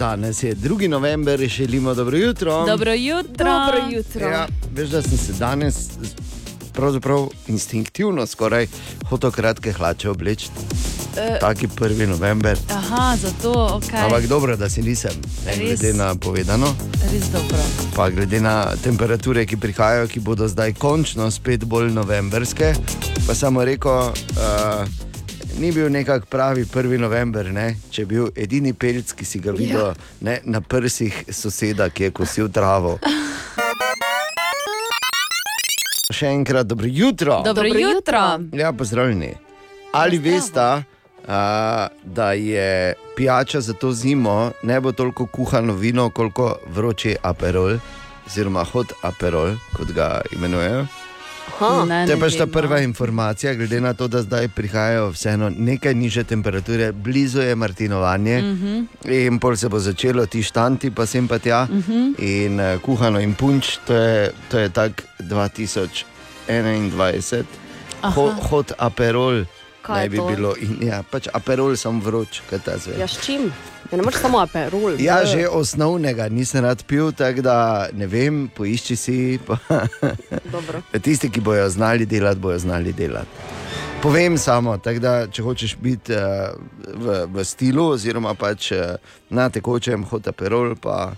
danes je 2. november, želimo dobro jutro. Dobro jutro. Dobro jutro. Ja, veš, da sem se danes pravzaprav instinktivno skoraj hotel kratke hlače obleči. Eh. Taki 1. november. Aha, zato okay. Ampak dobro, da si nisem, ne, Res? glede na povedano, res dobro. pa glede na temperature, ki prihajajo, ki bodo zdaj končno spet bolj novemberske. Pa samo rekel, uh, ni bil nekak pravi 1. november, ne? če je bil edini pelc, ki si ga videl ja. ne, na prsih soseda, ki je kosil travo. Še enkrat dobro jutro. Dobro, Dobro jutro. Ja, pozdravljeni. Ali veste, da je pijača za to zimo ne bo toliko kuhano vino, koliko vroči aperol, oziroma hot aperol, kot ga imenujejo? Aha. To je pač ta vem, no. prva informacija, glede na to, da zdaj prihajajo vseeno nekaj niže temperature, blizu je Martinovanje uh Mhm. -huh. in pol se bo začelo ti štanti, pa sem pa tja. Uh Mhm. -huh. In uh, kuhano in punč, to je, to je tak 2021, Ho, hot aperol. Kaj Naj bi to? bilo, in, ja, pač aperol sem vroč, kaj ta zve. Ja, s čim? Ja, ne moreš samo aperol. Ja, Br. že osnovnega nisem rad pil, tako da ne vem, poišči si. Pa, tisti, ki bojo znali delati, bojo znali delati. Povem samo, da če hočeš biti uh, v, v stilu, oziroma pač uh, na tekočem hota perol, pa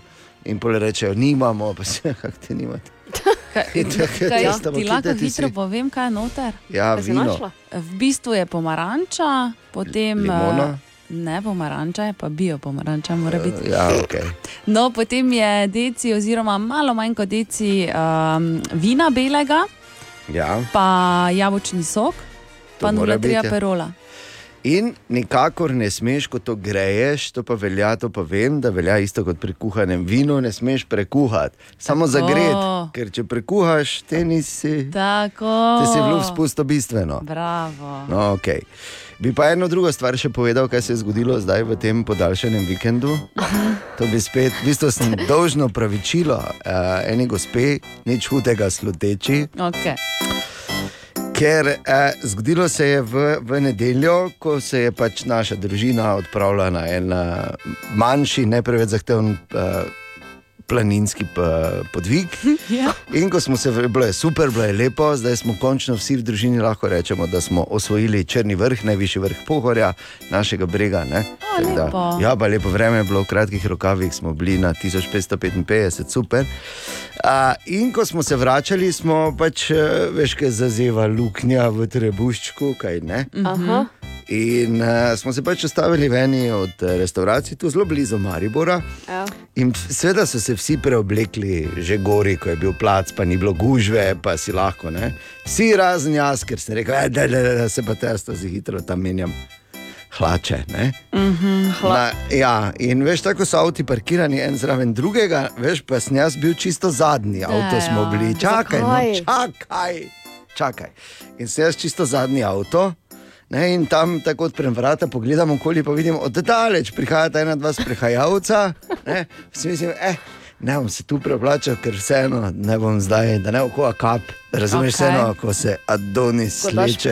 in pole rečejo, nimamo, pa se kako te nimate. Kaj, kaj, tisto, ti lahko ti si? hitro povem, kaj je noter. Ja, Kaj vino? V bistvu je pomaranča, potem. limona. eh, Ne, pomaranča je pa bio pomaranča, mora biti. Uh, ja, okay. No, potem je deci, oziroma malo manj kot deci um, vina belega, ja. pa jabolčni sok, To pa mora 0,3 biti, ja. aperola. In nikakor ne smeš, ko to greješ, to pa velja, to pa vem, da velja isto kot pri kuhanem vinu, ne smeš prekuhati, samo Tako. zagret. Ker če prekuhaš, te nisi, Tako. te si v luft spustil bistveno. Bravo. No, okay. Bi pa eno drugo stvar še povedal, kaj se je zgodilo zdaj v tem podaljšanem vikendu. To bi spet, v bistvu sem dolžno pravičilo uh, eni gospe, nič hudega sluteči. Okay. Ker eh, zgodilo se je v, v nedeljo, ko se je pač naša družina odpravila na en manjši, ne preveč zahteven eh, planinski podvig. Ja. In ko smo se, bilo je super, bilo je lepo, zdaj smo končno vsi v družini lahko rečemo, da smo osvojili črni vrh, najvišji vrh Pohorja, našega brega. ne. O, da-. Ja, pa lepo vreme je bilo, v kratkih rokavih smo bili na 1555, super. A, in ko smo se vračali, smo pač, eh, veš, kaj zazeva luknja v trebuščku, kaj ne. Aha. In uh, smo se pač ustavili v eni od eh, restavracij, tu zelo blizu Maribora. Ja. In seveda so se vsi preoblekli, že gori, ko je bil plac, pa ni bilo gužve, pa si lahko. Ne? Vsi razen jaz, ker sem rekel, "Ej, da, da, da, da se pa testo zelo hitro tam menjam. Hlače. ne." Na, ja, in veš, tako so avti parkirani en zraven drugega, veš, pa sem jaz bil čisto zadnji, avto smo ja. bili, čakaj, no, čakaj, čakaj. In sem jaz čisto zadnji avto. Ne, in tam tako odprem vrata, pogledam okoli, pa vidim oddaleč, prihajata ena, dva sprehajalca. Ne, mislim, eh, ne bom se tu preoblačil, ker vseeno ne bom zdaj, da ne oko kap. Razumeš, okay. vseeno, ko se Adonis sleče.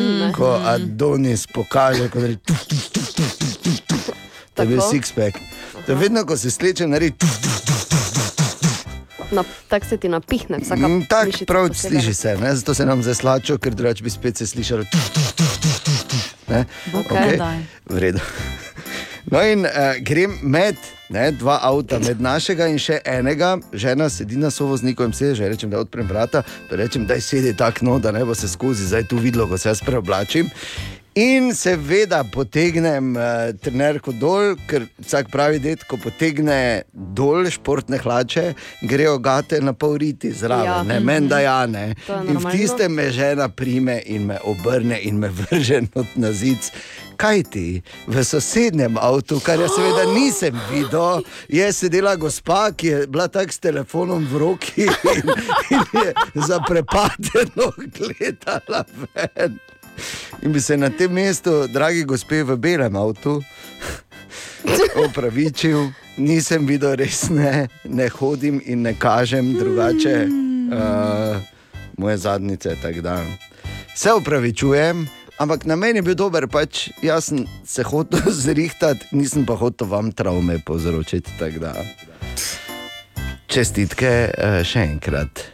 ne? Ko Adonis pokaže, ko reče, tuf, tuf, tuf, tuf, tuf, tuf, tuf. To je bil Tako? six-pack. To je vedno, ko se sleče, naredi tuf, tuf, tuf, tuf, tuf, tuf. Na, tak se ti napihne, vsaka Mm, Tako mišica prav sliši se, ne? zato se nam zaslačo, ker drugače bi spet se slišalo. Tuf, tuf, ne? Okej, daj. v redu. No, in uh, grem med ne, dva avta, med našega in še enega, žena sedi na sovozniku in se že rečem, da odprem vrata, rečem, da je sedi tako, no, da ne bo se skozi zdaj tu videlo, ko se jaz preoblačim. In seveda potegnem uh, trenerko dol, ker vsak pravi, da ko potegne dol športne hlače, grejo gate na pol riti zraven, Ja. ne meni da ja ne. In v tistem me žena prime in me obrne in me vrže not na zid. Kaj ti v sosednjem avtu, kar jaz seveda nisem videl, je sedela gospa, ki je bila tako s telefonom v roki in, in je zaprepadeno gledala ven. In bi se na tem mestu, dragi gospe v belem avtu, opravičil, nisem videl res ne, ne hodim in ne kažem drugače uh, moje zadnjice. Se upravičujem, ampak na meni je bil dober, pač jaz sem se hotel zrihtati, nisem pa hotel vam travme povzročiti. Čestitke eh, še enkrat,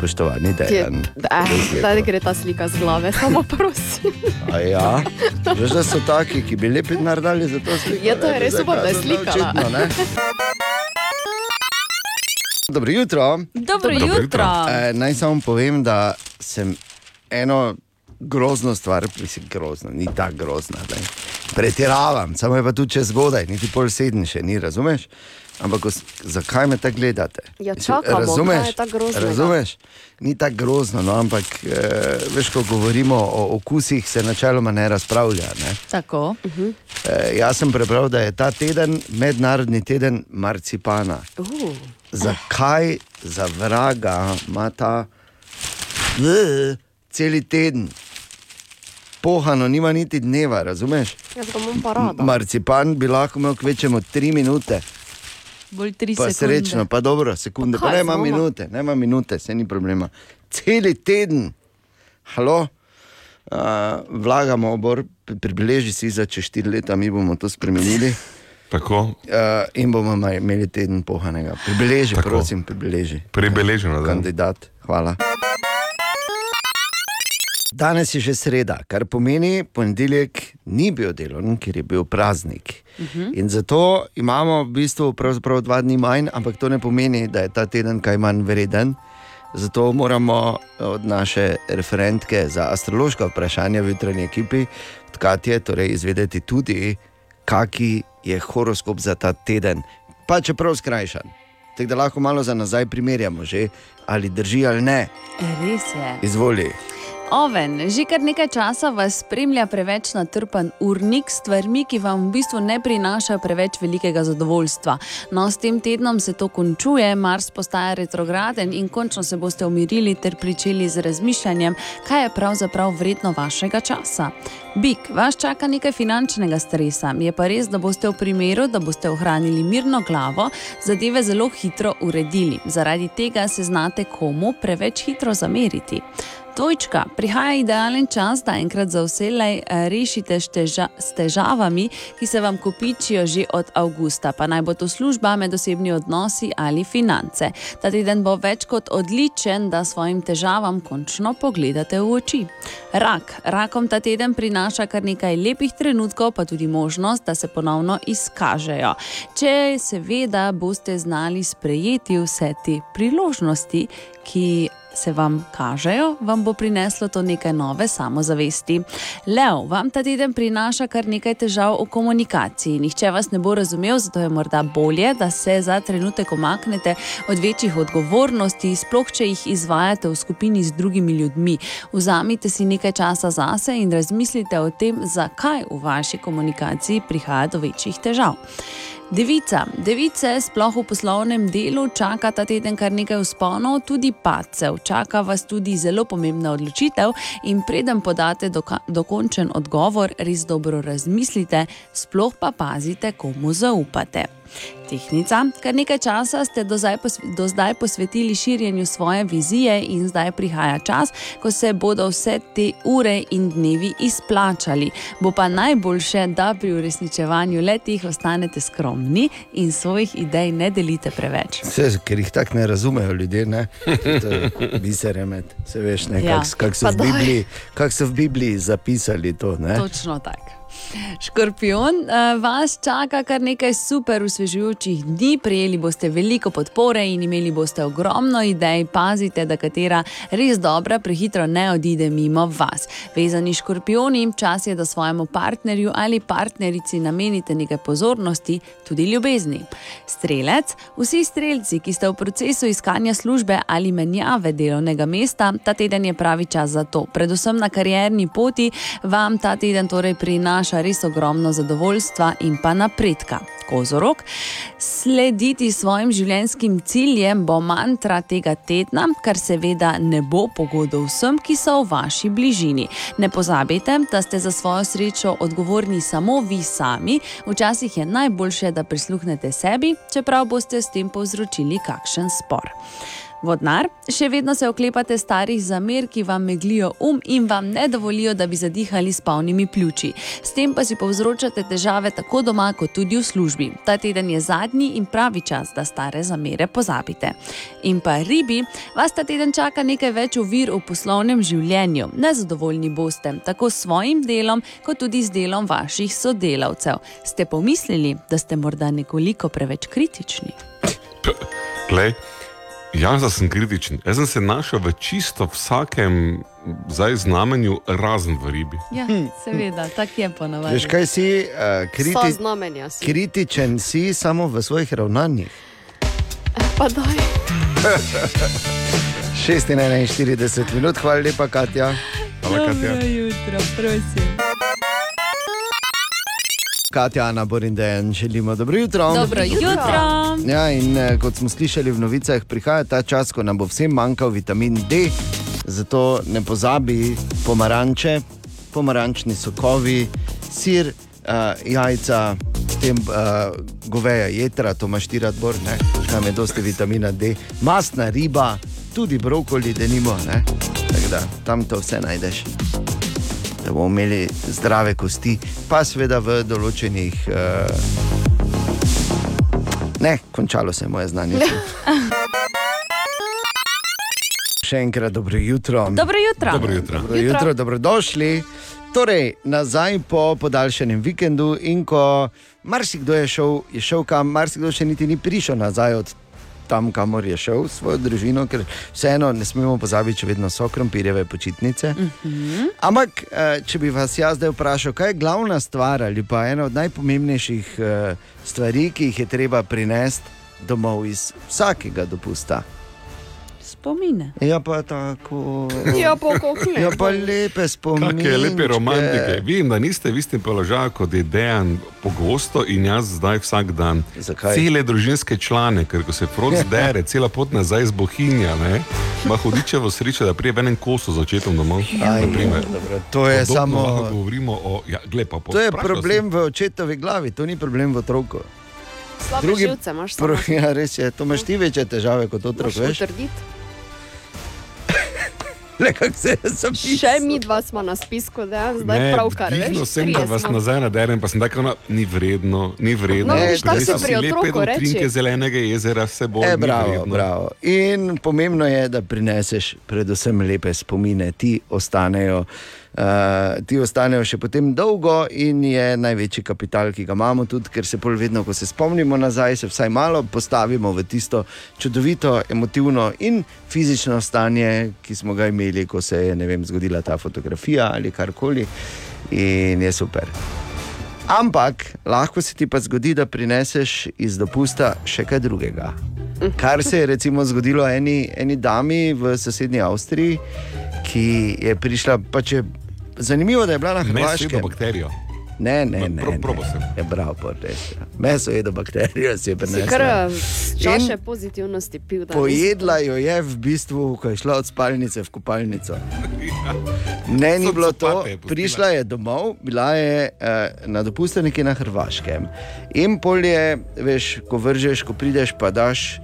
spoštovani Dejan. Res lepo. Da gre ta slika z glave, samo prosim. A Ja, veš, da so taki, ki bi lepi naredili za to sliko. Ja, to je ne, res zdaj upam, da je slika, ne. Dobro jutro. Dobro Dobro jutro. E, naj samo povem, da sem eno grozno stvar, mislim, grozno, ni tako grozna. Daj. Pretiravam, samo je pa tu če zgodaj, niti pol sedem še ni, razumeš? Ampak os- zakaj me tako gledate? Ja, čakamo, tako groznega? Razumeš? Ni tako grozno, no, ampak e, veš, ko govorimo o okusih, se načeloma ne razpravlja. Ne? Tako. E, jaz sem prebral, da je ta teden mednarodni teden marcipana. Uh, Zakaj za vraga ima ta v, celi teden? Pohano, nima niti dneva, razumeš? jaz ga imam pa rada. Marcipan bi lahko imel kvečemo tri minute, Bolj tri pa sekunde. srečno, pa dobro, sekunde, Pa pa ne ima znova? minute, ne ima minute, se ni problema. Celi teden, halo, uh, vlagamo obor, pri- pribeleži si za čez štiri leta, mi bomo to spremenili. Tako, Uh, in bomo imeli teden pohanega. Pribeleži, Tako. prosim, pribeleži. pribeleženo. Da. Kandidat, hvala. Danes je že sreda, kar pomeni, ponedeljek ni bil delovni, ker je bil praznik. Uh -huh. In zato imamo v bistvu dva dni manj, ampak to ne pomeni, da je ta teden kaj manj vreden. Zato moramo od naše referentke za astrološka vprašanja v jutranji ekipi, od Katje, torej izvedeti tudi, kaki je horoskop za ta teden, pa čeprav skrajšan. Tako da lahko malo za nazaj primerjamo, že, ali drži ali ne. Res je. Izvoli. Oven, že kar nekaj časa vas spremlja preveč natrpan urnik s stvarmi, ki vam v bistvu ne prinašajo preveč velikega zadovoljstva. No, s tem tednom se to končuje, Mars postaja retrograden in končno se boste umirili ter pričeli z razmišljanjem, kaj je pravzaprav vredno vašega časa. Bik, vas čaka nekaj finančnega stresa, je pa res, da boste v primeru, da boste ohranili mirno glavo, zadeve zelo hitro uredili. Zaradi tega se znate komu preveč hitro zameriti. Dvojčka, prihaja idealen čas, da enkrat za vselej eh, rešite s teža, s težavami, ki se vam kopičijo že od avgusta, pa naj bo to služba, medosebni odnosi ali finance. Ta teden bo več kot odličen, da svojim težavam končno pogledate v oči. Rak, rakom ta teden prinaša kar nekaj lepih trenutkov, pa tudi možnost, da se ponovno izkažejo. Če seveda boste znali sprejeti vse te priložnosti, ki se vam kažejo, vam bo prineslo to nekaj nove samozavesti. Lev, vam ta teden prinaša kar nekaj težav v komunikaciji. Nihče vas ne bo razumel, zato je morda bolje, da se za trenutek omaknete od večjih odgovornosti, sploh če jih izvajate v skupini z drugimi ljudmi. Vzamite si nekaj časa zase in razmislite o tem, zakaj v vaši komunikaciji prihaja do večjih težav. Devica, device, sploh v poslovnem delu, čaka ta teden kar nekaj usponov, tudi padcev. Čaka vas tudi zelo pomembna odločitev in preden podate dokončen odgovor, res dobro razmislite, sploh pa pazite, komu zaupate. Tehnica, kar nekaj časa ste do zdaj, do zdaj posvetili širjenju svoje vizije, in zdaj prihaja čas, ko se bodo vse te ure in dnevi izplačali. Bo pa najboljše, da pri uresničevanju letih ostanete skromni in svojih idej ne delite preveč. Vse, ker jih tako ne razumejo ljudje, ne? bi se remet, se veš, ne, Ja. kako kak so, kak so v Bibliji zapisali to. Ne? Točno tako. Škorpion, eh, vas čaka kar nekaj super usvežujočih dni, prejeli boste veliko podpore in imeli boste ogromno idej. Pazite, da katera res dobra prehitro ne odide mimo vas. Vezani škorpioni, čas je, da svojemu partnerju ali partnerici namenite nekaj pozornosti, tudi ljubezni. Strelec, vsi strelci, ki ste v procesu iskanja službe ali menjave delovnega mesta, ta teden je pravi čas za to. Predvsem na karierni poti vam ta teden torej prinaša res ogromno zadovoljstva in pa napredka. Kozorok, slediti svojim življenjskim ciljem bo mantra tega tedna, kar seveda ne bo pogodo vsem, ki so v vaši bližini. Ne pozabite, da ste za svojo srečo odgovorni samo vi sami, včasih je najboljše, da prisluhnete sebi, čeprav boste s tem povzročili kakšen spor. Vodnar, še vedno se oklepate starih zamer, ki vam meglijo um in vam ne dovolijo, da bi zadihali s polnimi pljuči. S tem pa si povzročate težave tako doma, kot tudi v službi. Ta teden je zadnji in pravi čas, da stare zamere pozabite. In pa ribi, vas ta teden čaka nekaj več ovir v poslovnem življenju. Nezadovoljni boste tako s svojim delom, kot tudi z delom vaših sodelavcev. Ste pomislili, da ste morda nekoliko preveč kritični? Glej, jaz da sem kritičen. Jaz sem se našel v čisto vsakem zdaj znamenju, razen v ribi. Ja, seveda, tako je ponavadi. Veš kaj si, uh, kriti, si. kritičen si samo v svojih ravnanjih. Pa daj. 46 minut, hvala lepa, Katja. Hvala, Katja. Dobro jutro, prosim. Katja, Ana, Borindejan, želimo dobro jutro. Dobro jutro. Ja, in eh, kot smo slišali v novicah, prihaja ta čas, ko nam bo vsem manjkal vitamin D, zato ne pozabi pomaranče, pomarančni sokovi, sir, uh, jajca, potem uh, goveja jedra, to imaš štirat bor, ne, tam je dosti vitamina D, masna riba, tudi brokoli, da nimo, ne, tako da tam to vse najdeš. Da bomo imeli zdrave kosti, pa seveda v določenih. Uh, Ne, končalo se je moje znanje. Še enkrat dobro jutro. Dobro jutro. Dobro jutro. Dobro jutro, dobrodošli. Torej, nazaj po podaljšanem vikendu, in ko marsikdo je šel, je šel kam, marsikdo še niti ni prišel nazaj od tam, kamor je šel s svojo družino, ker vseeno ne smemo pozabiti, če vedno so krompirjeve počitnice. Uh -huh. Ampak, eh, če bi vas jaz zdaj vprašal, kaj je glavna stvar ali pa ena od najpomembnejših eh, stvari, ki jih je treba prinesti domov iz vsakega dopusta. Spomine. Ja, pa tako. Ja, pa kokle. Ja, pa lepe spomine. Kakšne lepe romantike. Vem, da niste v istem položaju kot je Dejan pogosto in jaz zdaj vsak dan. Zakaj? Cele družinske člane, ker ko se frod zdere, cela pot nazaj z bohinja, ne, ima hudičevo srečo, da prije v enem kosu z očetom domov. Aj, na primer. dobro, to je Podobno samo. Govorimo o, ja, glej, pa To je problem v očetovi glavi, to ni problem v otroku. Slabe Drugi živce imaš Pro, ja, res je, to imaš ti večje težave kot otrok, veš? potrditi. Le kako se je zapisal. Še mi dva smo na spisku, da zdaj Ne, pravkar. dvignil veš, sem, da vas nazaj naderem, pa sem tako, no, ni vredno, ni vredno. No, vidiš, tako Prej si so pri lepe otroku reči. doktrinke zelenega jezera, vse bo. E, ni bravo, vredno. bravo. In pomembno je, da prineseš predvsem lepe spomine, ti ostanejo. Uh, ti ostanejo še potem dolgo in je največji kapital, ki ga imamo, tudi ker se pol vedno, ko se spomnimo nazaj, se vsaj malo postavimo v tisto čudovito, emotivno in fizično stanje, ki smo ga imeli, ko se je vem, zgodila ta fotografija ali karkoli. In je super. Ampak lahko se ti pa zgodi, da prineseš iz dopusta še kaj drugega. Kar se je recimo zgodilo eni, eni dami v sosednji Avstriji, ki je prišla. Pač je, zanimivo, da je bila na Meso Hrvaškem. bakterijo. Ne, ne, ne. pro- ne. probal sem. Je bravo, pol, res. Ja. Meso jedo bakterijo, si je Si prenesla. kar eh, čaše In pozitivnosti pil. danes. Pojedla jo je v bistvu, ko je šla od spalnice v kopalnico. Ne, ni bilo to. je. Prišla je domov, bila je eh, na dopustu nekje na Hrvaškem. In pol je, veš, ko vržeš, ko prideš, pa daš.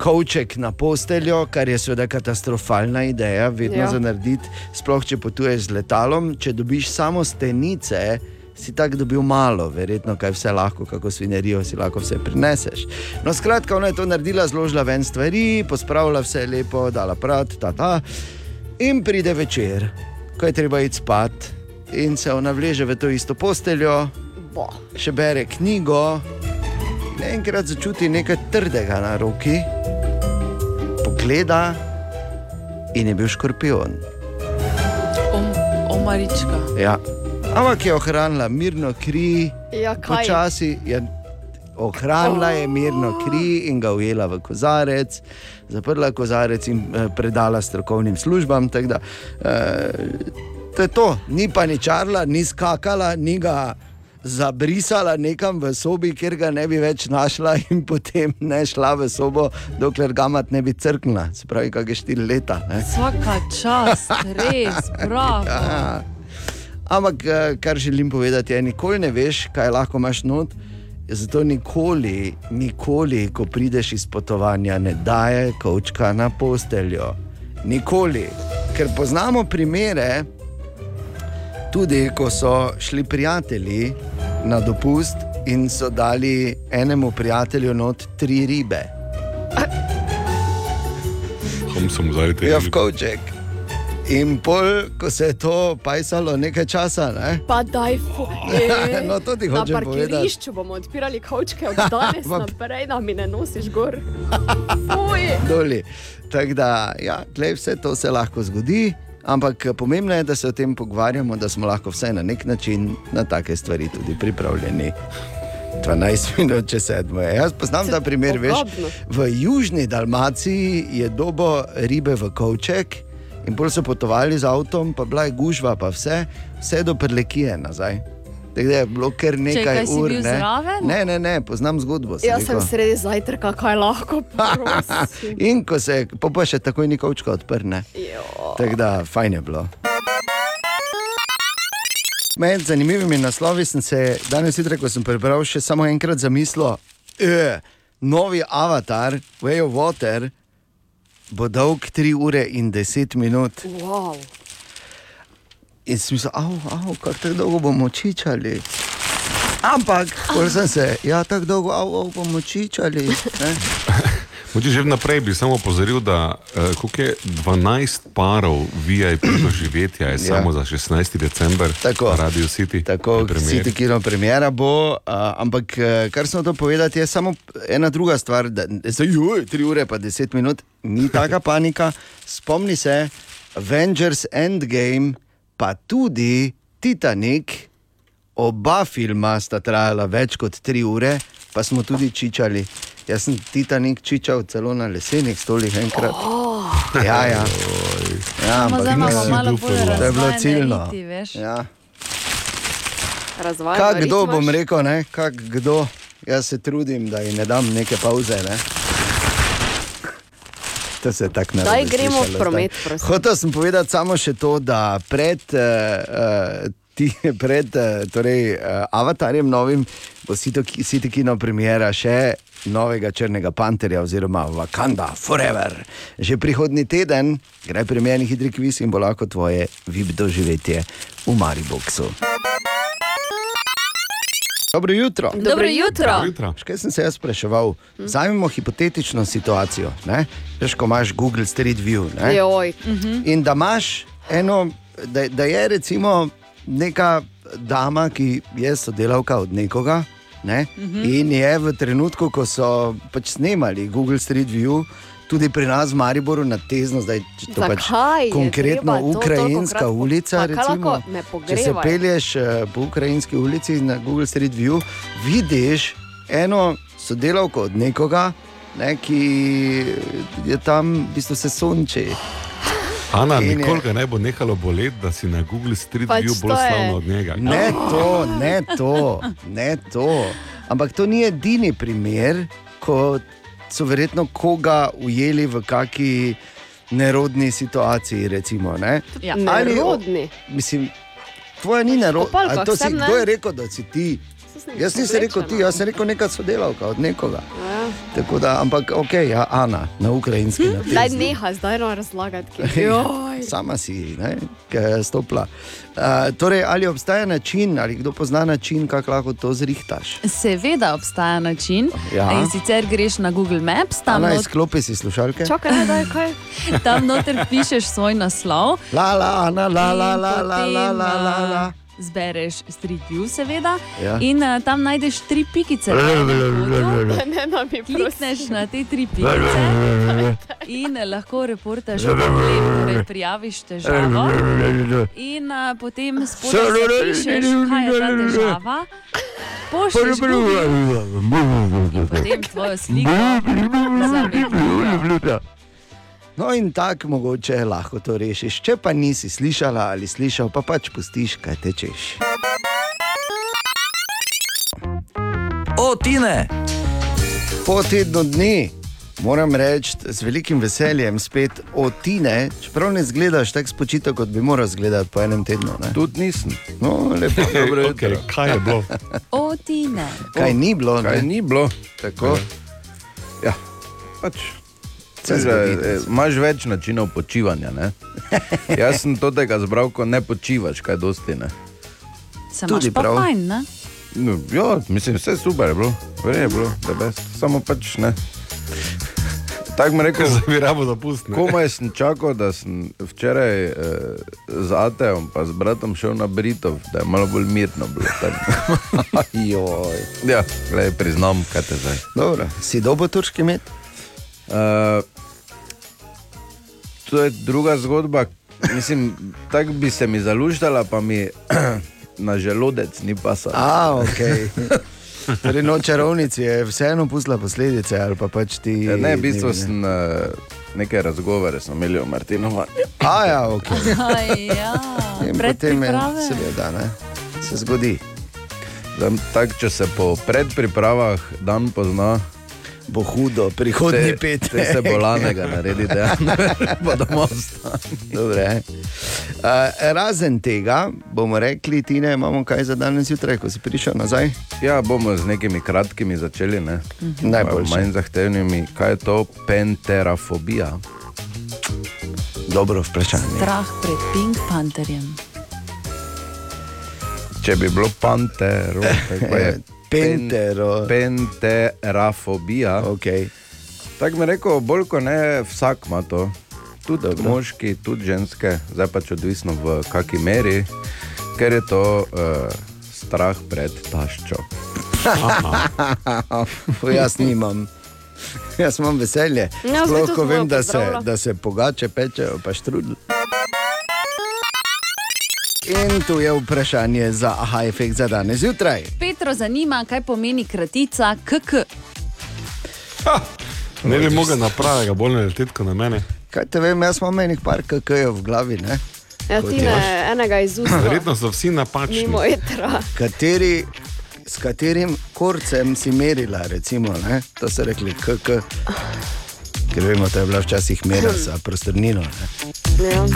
Kovček na posteljo, kar je seveda katastrofalna ideja, vedno ja. Za narediti, sploh če potuješ z letalom. Če dobiš samo stenice, si tako dobil malo, verjetno kaj vse lahko, kako svinerijo si lahko vse prineseš. No, skratka, ona je to naredila, zložila ven stvari, pospravila vse lepo, dala prat, ta ta. In pride večer, ko je treba iti spat, in se ona vleže v to isto posteljo, Bo. še bere knjigo, in enkrat začuti nekaj trdega na roki, pogleda in je bil škorpion. Om, omarička. Ja. Ampak je ohranila mirno kri, Ja, počasi je ohranila je mirno kri in ga ujela v kozarec, zaprla kozarec in eh, predala strokovnim službam. Da, eh, to je to, ni paničarla, ni skakala, ni ga. Zabrisala nekam v sobi, kjer ga ne bi več našla, in potem ne šla v sobo, dokler gamat ne bi crknila, se pravi, kakšne štiri leta. Ne? Vsaka čast, res, bravo. Ja. Ampak, eh, kar želim povedati, je, nikoli ne veš, kaj lahko imaš not. Zato nikoli, nikoli, ko prideš iz potovanja, ne daje kavčka na posteljo. Nikoli. Ker poznamo primere, tudi ko so šli prijatelji na dopust in so dali enemu prijatelju not tri ribe. Kom sem zdaj te Ja, v kavček. In pol, ko se je to pajsalo nekaj časa, ne? Pa daj, fu, je. No, to ti Na hočem povedati. parkirišču bomo odpirali kavčke od danes naprej, da mi ne nosiš gor. Fuj. doli. Tako da, ja, glej, vse to se lahko zgodi, ampak pomembno je, da se o tem pogovarjamo, da smo lahko vsaj na nek način na take stvari tudi pripravljeni. 12 minut, če sedmo. Jaz poznam ta primer, veš. V južni Dalmaciji je dobo ribe v kovček in bolj so potovali z avtom, pa bila je gužva, pa vse, vse do prelekije nazaj. Tako da je bilo kar nekaj kaj si ur. ne. zraven? ne, ne, ne, poznam zgodbo. sem Jaz sem rekel. sredi zajtrka, kaj lahko prosim. In ko se je, pa, pa še takoj ni kavčka odprne. Jo. Tako da, fajn je bilo. Med zanimivimi naslovi sem se danes zjutraj, ko sem prebral, še samo enkrat zamislil, da novi avatar, Way of Water, bo dolg 3 ure in 10 minut. Wow. In sem mislil, av, av, kako tako dolgo bomo čičali. Ampak, ko sem se, ja, tako dolgo, av, av bomo čičali. Moče že vnaprej bi samo opozoril, da uh, je 12 parov VIP doživetja je Ja. samo za 16. december Tako. na Radio City. Tako. City Kino premjera bo, a, ampak eh, kar sem to povedati, je samo ena druga stvar. Da, zdaj, joj, tri ure pa deset minut, ni taka panika. Spomni se, Avengers Endgame, pa tudi Titanic, oba filma sta trajala več kot tri ure, pa smo tudi čičali. Jaz sem Titanic čičal celo na lesenih stolih enkrat. Oh. Ja, ja. ja ampak zdaj imamo malo bolj no. To je bilo razvajene ciljno. riti, veš. Ja. Razvajanje. Kak kdo bom rekel, ne? Kak kdo? Jaz se trudim, da ji ne dam neke pauze. Ne? To se tako ne Daj, gremo v promet. Hotel sem povedati samo še to, da pred, uh, ti, pred uh, torej, uh, avatarjem novim bo City Kino premjera še novega Črnega panterja oziroma Wakanda Forever. Že prihodni teden gre premjerni hitri kviz in bo lahko tvoje vib doživetje v Mariboku. Dobro jutro. Dobro jutro. Jutra. Veš, Kaj sem se jaz spraševal? Vzamemo hipotetično situacijo. ne? Veš, ko imaš Google Street View. ne? Joj. In da imaš eno, da, da je recimo neka dama, ki je sodelavka od nekoga. Ne? In je v trenutku, ko so pač snemali Google Street View, tudi pri nas v Mariboru na tezno, zdaj če to pač Zakaj je konkretno treba to ukrajinska tolikokrat po- ulica. Pa Recimo, če se pelješ eh, po ukrajinski ulici na Google Street View, vidiš eno sodelavko od nekoga, ne, ki je tam v bistvu se sonči. Ana, nikoli ga ne bo nehalo boleti, da si na Google Street Pač View bolj to slavna od njega. Ne to, ne to, ne to. Ampak to ni edini primer, ko so verjetno koga ujeli v kaki nerodni situaciji. Recimo, ne? Ja. Ali- Nerodni. Mislim, tvoja ni nerodna. Opalkah A to si- sem, ne? Kdo je rekel, da si ti? Jaz nisem rekel ti, jaz sem rekel neka sodelavka od nekoga. Ja. Tako Da, ampak ok, ja, Ana, na ukrajinski Daj, naprej. neha zdaj no razlagati. Joj. Sama si ne, stopila. Uh, torej, ali obstaja način, ali kdo pozna način, kako lahko to zrihtaš? Seveda obstaja način. Ja. In sicer greš na Google Maps, tam, Ana, not, izklopi si slušalke. Čakaj, ne, daj, kaj? tam noter pišeš svoj naslov. La, la, Ana, la, la, in la, la, la, potem, la, la, eh, la. Zbereš Street View, seveda, Ja. in uh, tam najdeš tri pikice. Ne, ne, mi prosim. Klikneš na te tri pikice in lahko reportaš problem, torej prijaviš težavo. In uh, potem spodaj zapišeš, kaj je ta težava, pošlješ Google in potem tvojo sliko zametijo. No, in tako mogoče lahko to rešiš. Če pa nisi slišala ali slišal, pa pač pustiš, kaj tečeš. O, Tine! Po tednu dni moram reči z velikim veseljem spet od Tine, čeprav ne zgledaš tako spočito, kot bi moral zgledati po enem tednu. Ne? Tudi nisem. No, lepo. Dobro okay, kaj je bilo? O, ti ne. Kaj ni bilo? Kaj Ne? ni bilo? Tako. Ja, pač. Imaš več načinov počivanja. Ne? Jaz sem to tega zbral, ko ne počivaš, kaj dosti ne. Se Tudi prav. fajn, ne? No, ja, mislim, vse super je bilo, verjetno je bilo, da best. Samo pač ne. Tako mi rekel, Zdaj bi rabo dopustiti. komaj sem čakal, da sem včeraj eh, z Atejem pa z bratom šel na Britov, da je malo bolj mirno bilo. Joj. ja, gledaj, priznam, kaj te zdaj. Dobro, si dobo turški med? Uh, to je druga zgodba. Mislim, tako bi se mi zaluštala, pa mi na želodec ni pasalo. A, ok. Torej, no, čarovnici je vseeno pustila posledice, ali pa pač ti. Ja, Ne, v bistvu ne- sem uh, nekaj razgovore smo imeli o Martinova. A, ja, ok. Aj, ja. In potem je, seveda, ne, se zgodi. Zdaj, Tak, če se po predpripravah dan pozna, Bo hudo, prihodnji te, pet. te se bolanega naredi, da bo domov. Dobre. Uh, razen tega, bomo rekli, ti ne imamo kaj za danes jutraj, ko si prišel nazaj. Ja, bomo z nekimi kratkimi začeli, ne? Najboljše. manj zahtevnimi. Kaj je to penterafobija? Dobro vprašanje. Strah pred Pink Pantherjem. Če bi bilo pantero, tako je. Pentero. Penterafobija. Okay. Tako mi rekel, bolj kot ne, vsak ima to. Tudi Dobro. moški, tudi ženske, zdaj pač odvisno v kakšni meri, ker je to uh, strah pred taščo. Jaz nimam. Jaz imam veselje. Ja, zdaj Sploh, to ko smo vem, da se, da se pogače pečejo, pa štrudl. In tu je vprašanje za aha efekt za danes zjutraj. Petro zanima, kaj pomeni kratica KK. Ne bi mogel na pravega, bolj ne leteti kot na mene. Kaj te vem, jaz imam enih par KK-jev v glavi, ne? Ja, ti ne, enega iz usta. Verjetno so vsi napačni. Kateri, s katerim korcem si merila, recimo, ne? to so rekli KK. Ker vemo, da je bila včasih mera za prostornino. Ne? Ja.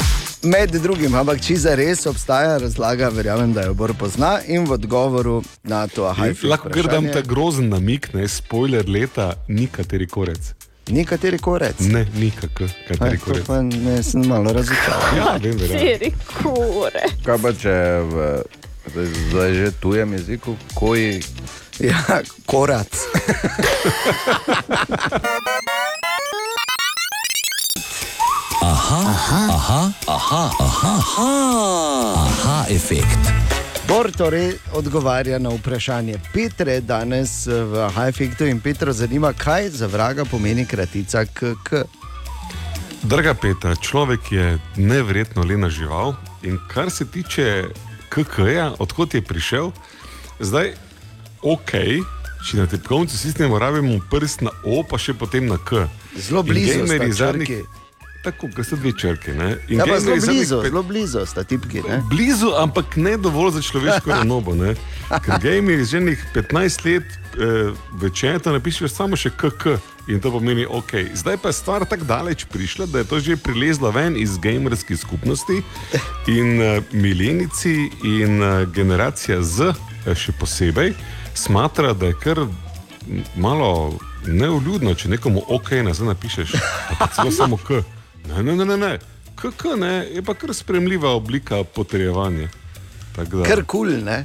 Med drugim, ampak če za res obstaja razlaga, verjamem, da jo Bor pozna in v odgovoru na to, aha, Lahko kar dam ta grozen namik, ne, spoiler leta, ni kateri korec. Ni kateri korec. Ne, ni Aj, kateri korec. pa ne, sem malo razočaran. Ja, vem, verjamem. Štiri kure. Kaj pa če v zdaj, zdaj že tujem jeziku, koji Ja, korac. Aha, efekt. Bor torej odgovarja na vprašanje Petre danes v Hajfektu in Petro zanima, kaj za vraga pomeni kratica KK. Draga Petra, človek je nevrjetno lena žival in kar se tiče KK-ja, odkot je prišel, zdaj ok, če na tipkovnici sistemu rabimo prst na O, pa še potem na K. Zelo blizu sta gamerji zadnjih-. Tako, ker so dve črke. Ne? In Ja, zelo blizu, pet- zelo blizu sta tipki. Ne? Blizu, ampak ne dovolj za človeško renobo. ne. Ker gameri že nekaj 15 let eh, večer napišejo samo še KK in to pomeni OK. Zdaj pa je stvar tako daleč prišla, da je to že prilezlo ven iz gamerskih skupnosti in eh, milenici in eh, generacija Z eh, še posebej smatra, da je kar malo neuljudno, če nekomu OK nazaj napišeš, pa celo samo K. Ne, ne, ne, ne. ne. KK ne, je pa kar spremljiva oblika potrjevanja. Kar kul, cool, ne?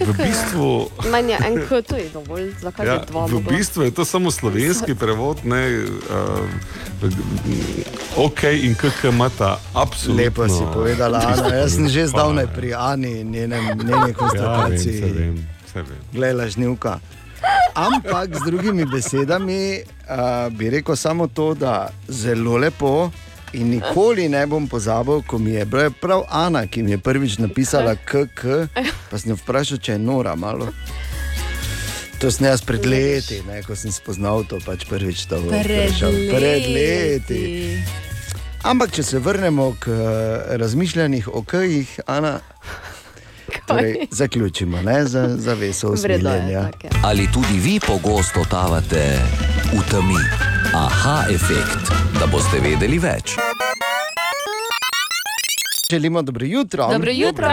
v bistvu, Meni je en K, to je dovolj, zakaj ja, bi dva v bistvu je to samo slovenski prevod, ne, uh, OK in KK imata absolutno. Lepo si povedala, Ana. Jaz sem že zdavnaj pri Ani in njenem, njeni Ja, vem, konstataciji. se vem, se vem. Glej, lažnivka. Ampak z drugimi besedami uh, bi rekel samo to, da zelo lepo in nikoli ne bom pozabil, ko mi je bila prav Ana, ki mi je prvič napisala KK, pa sem jo vprašal, če je nora malo. To sem jaz pred leti, ne, ko sem spoznal to pač prvič. To Pred vprašal. pred leti. Ampak, če se vrnemo k eh, razmišljanjih o kajih, Ana, torej, zaključimo ne, za, za veso V redu je, usmiljenja. Ali tudi vi pogosto totavate v temi. Aha, efekt, da boste vedeli več. Želimo dobro jutro. Dobro jutro.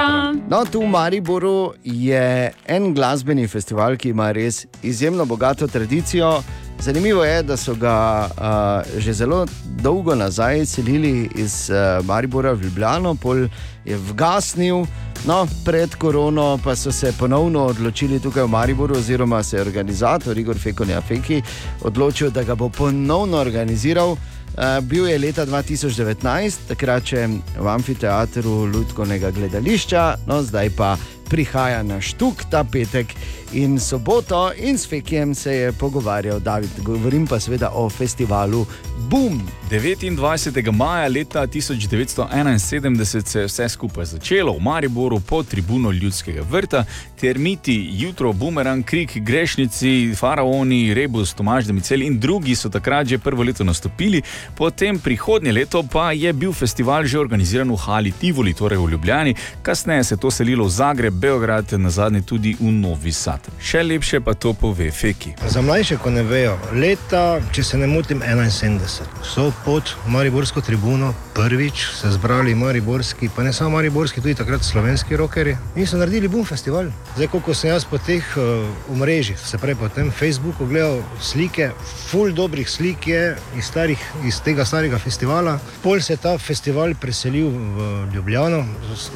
No, tu v Mariboru je en glasbeni festival, ki ima res izjemno bogato tradicijo. Zanimivo je, da so ga uh, že zelo dolgo nazaj selili iz uh, Maribora v Ljubljano, pol je vgasnil. No, pred korono pa so se ponovno odločili tukaj v Mariboru, oziroma se je organizator Igor Fekonja Feki odločil, da ga bo ponovno organiziral. Uh, bil je leta 2019, takrat še v amfiteatru Ludkovnega gledališča, no zdaj pa prihaja na štuk ta petek in soboto in s Fekijem se je pogovarjal David. Govorim pa seveda o festivalu Boom. 29. maja leta 1971 se je vse skupaj začelo v Mariboru pod tribuno ljudskega vrta, termiti, jutro, bumerang, krik, grešnici, faraoni, rebus, Tomaž Demicel in drugi so takrat že prvo leto nastopili, potem prihodnje leto pa je bil festival že organiziran v Hali Tivoli, torej v Ljubljani, kasneje se je to selilo v Zagreb, Beograd, na zadnje tudi v Novi Sad. Še lepše pa to pove Feki. Za mlajše, ko ne vejo, leta, če se ne motim, 71 so pod Mariborsko tribuno prvič se zbrali Mariborski, pa ne samo Mariborski, tudi takrat slovenski rokeri in so naredili Boom festival. Zdaj, koliko sem jaz po teh uh, omrežjih, se pravi po tem Facebooku, gledal slike, full dobrih slik je iz, starih, iz tega starega festivala. Pol se je ta festival preselil v Ljubljano,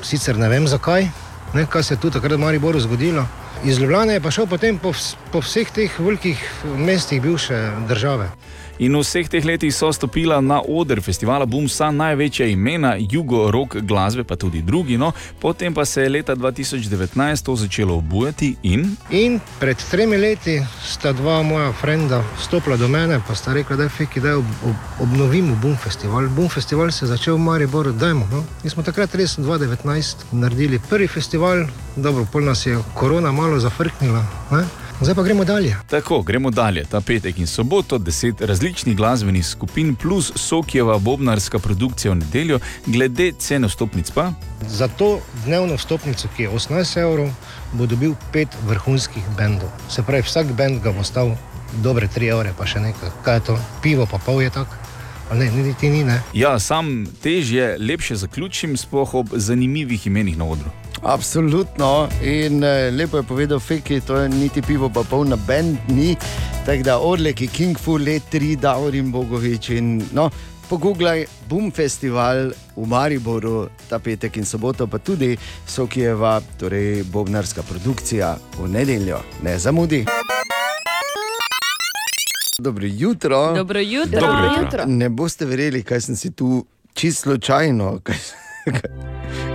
sicer ne vem zakaj, ne, kaj se je tu takrat v Mariboru zgodilo. Iz Ljubljana je pa šel potem po, po vseh teh velikih mestih bivše države. In v vseh teh letih so stopila na oder festivala Boom vsa največja imena jugo-rock glasbe, pa tudi drugi. No. Potem pa se je leta 2019 to začelo obujati in In pred tremi leti sta dva moja frenda stopila do mene, pa sta rekla, da je feki, da ob, ob, obnovimo Boom festival. Boom festival se je začel v Mariboru, dajmo. No? Mi smo takrat res 2019 naredili prvi festival, dobro, pol nas je korona malo zafrknila. Ne? Zdaj pa gremo dalje. tako gremo dalje. Ta petek in soboto, deset različnih glasbenih skupin plus Sokjeva bobnarska produkcija v nedeljo, glede cene vstopnic pa. Za to dnevno vstopnico, ki je 18 evrov, bo dobil pet vrhunskih bendov. Se pravi, vsak bend ga bo stal dobre 3 evre, pa še nekaj. Kaj je to? Pivo pa pol je tako. Ne, niti ni, ne. Ja, sam težje, lepše zaključim, sploh ob zanimivih imenih na odru. Absolutno. In eh, lepo je povedal Feki, to je niti pivo, pa polna bend ni. Tako da odleki King Fu, let 3, Daurin Bogovič in no. Pogooglaj Boom Festival v Mariboru ta petek in soboto, pa tudi Sokijeva, torej Bobnarska produkcija v nedeljo. Ne zamudi. Dobro jutro. Dobro jutro. Dobro jutro. Ne boste verjeli, kaj sem si tu čisto slučajno. kaj-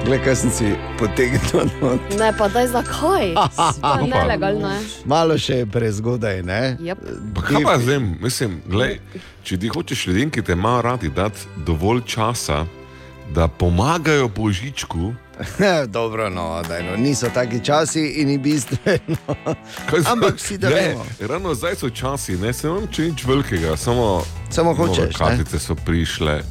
Glej, kaj sem si potegnil. not. Ne, pa daj zakaj? To je Opa. nelegalno. je. Malo še je prezgodaj, ne? Pa kaj pa zdaj, mislim, glej, če ti hočeš ljudem, ki te imajo radi, dati dovolj časa, da pomagajo božičku, Dobro, no, daj, no, niso taki časi in ni bistveno. zdaj- Ampak vsi da Ne, vemo. Ravno zdaj so časi, ne se vam če nič velikega, samo, Samo hočeš, ne? Kartice so prišle.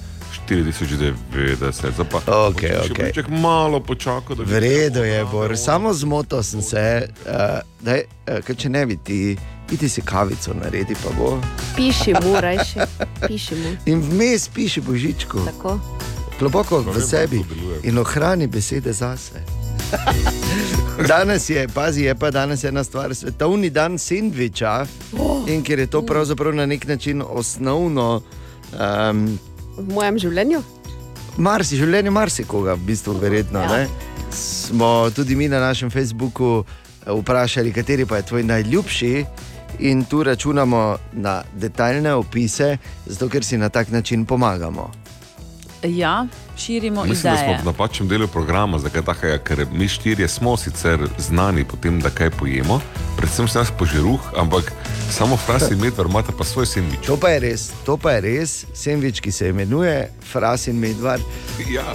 4090, zdaj pa Okej, hočem še okej. Božiček malo počakati. da bi V redu je. Bor, samo zmotil sem se, uh, da uh, če ne bi ti, idi si kavico naredi, pa bo. Piši mu, rajši. Piši mu. In vmes piši božičku, Tako. globoko v sebi in ohrani besede zase. Danes je, pazi, je pa danes ena stvar, svetovni dan sendviča. In ker je to pravzaprav na nek način osnovno, um, V mojem življenju? marsi, življenje marsikoga, v bistvu, verjetno. Ja. Ne? Smo tudi mi na našem Facebooku eh, vprašali, kateri pa je tvoj najljubši. In tu računamo na detaljne opise, zato ker si na tak način pomagamo. Ja, širimo Mislim, da smo ideje. v napačnem delu programa, zakaj takega, ker mi štirje smo sicer znani po tem, da kaj pojemo, predvsem sem jaz požiruh, ampak samo frasi in medvar imate pa svoj sendvič. To pa je res, to pa je res, sendvič, ki se imenuje Fras in Medvar. Ja,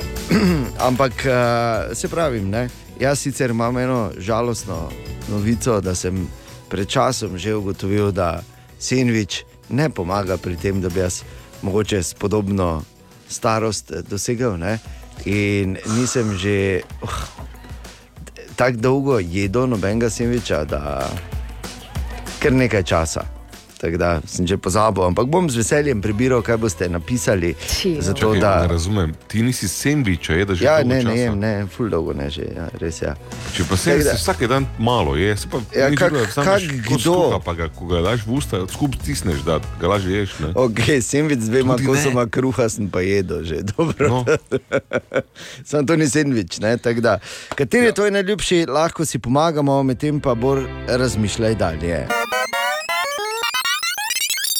Ampak uh, se pravim, ne? jaz sicer imam eno žalostno novico, da sem pred časom že ugotovil, da sendvič ne pomaga pri tem, da bi jaz mogoče s podobno starost eh, dosegel. Ne? In nisem že uh, tako dolgo jedel nobenega sendviča, da kar nekaj časa. Tako da sem že pozabil, ampak bom z veseljem prebiral, kaj boste napisali. Zato, Čakaj, da... ne razumem, ti nisi sendviča, jedeš že Ja, ne, časa. ne, jem, ne, ful dolgo ne že, ja, res je. Ja. Če pa se da- vsak dan malo je, se pa Ja, kak- vzameš kak kdo? kruha, pa ga, ko ga daš v usta, skup stisneš, da ga lažje ješ. Ne? Ok, sendvič z dvema kosoma kruha sem pa jedel že dobro. No. Sam to ni sendvič, ne? tako da. Kateri ja. je tvoj najljubši, lahko si pomagamo, medtem pa bolj razmišljaj dalje.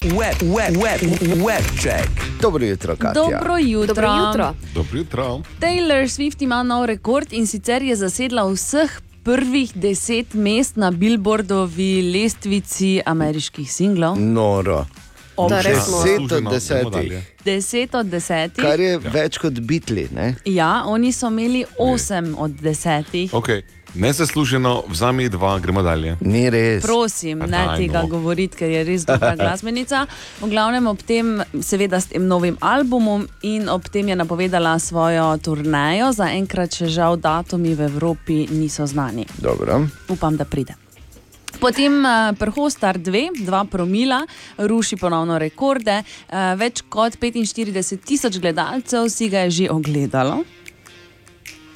Web, web, web, web check. Dobro jutro, Katja. Dobro jutro. Dobro jutro. Dobro jutro. Taylor Swift ima nov rekord in sicer je zasedla vseh prvih deset mest na Billboardovi lestvici ameriških singlov. Noro. Deset od desetih, Deset od desetih. kar je več kot bitli. Ne? Ja, oni so imeli osem od desetih. Okay. Nezasluženo, vzami dva, gremo dalje. Ni res. Prosim, A ne daj, tega no. govoriti, ker je res dobra glasbenica. V glavnem ob tem, seveda s tem novim albumom in ob tem je napovedala svojo turnejo. Zaenkrat še žal datumi v Evropi niso znani. Dobro. Upam, da pride. Potem uh, Prhostar 2, 2 promila, ruši ponovno rekorde. Uh, več kot 45 tisoč gledalcev si ga je že ogledalo.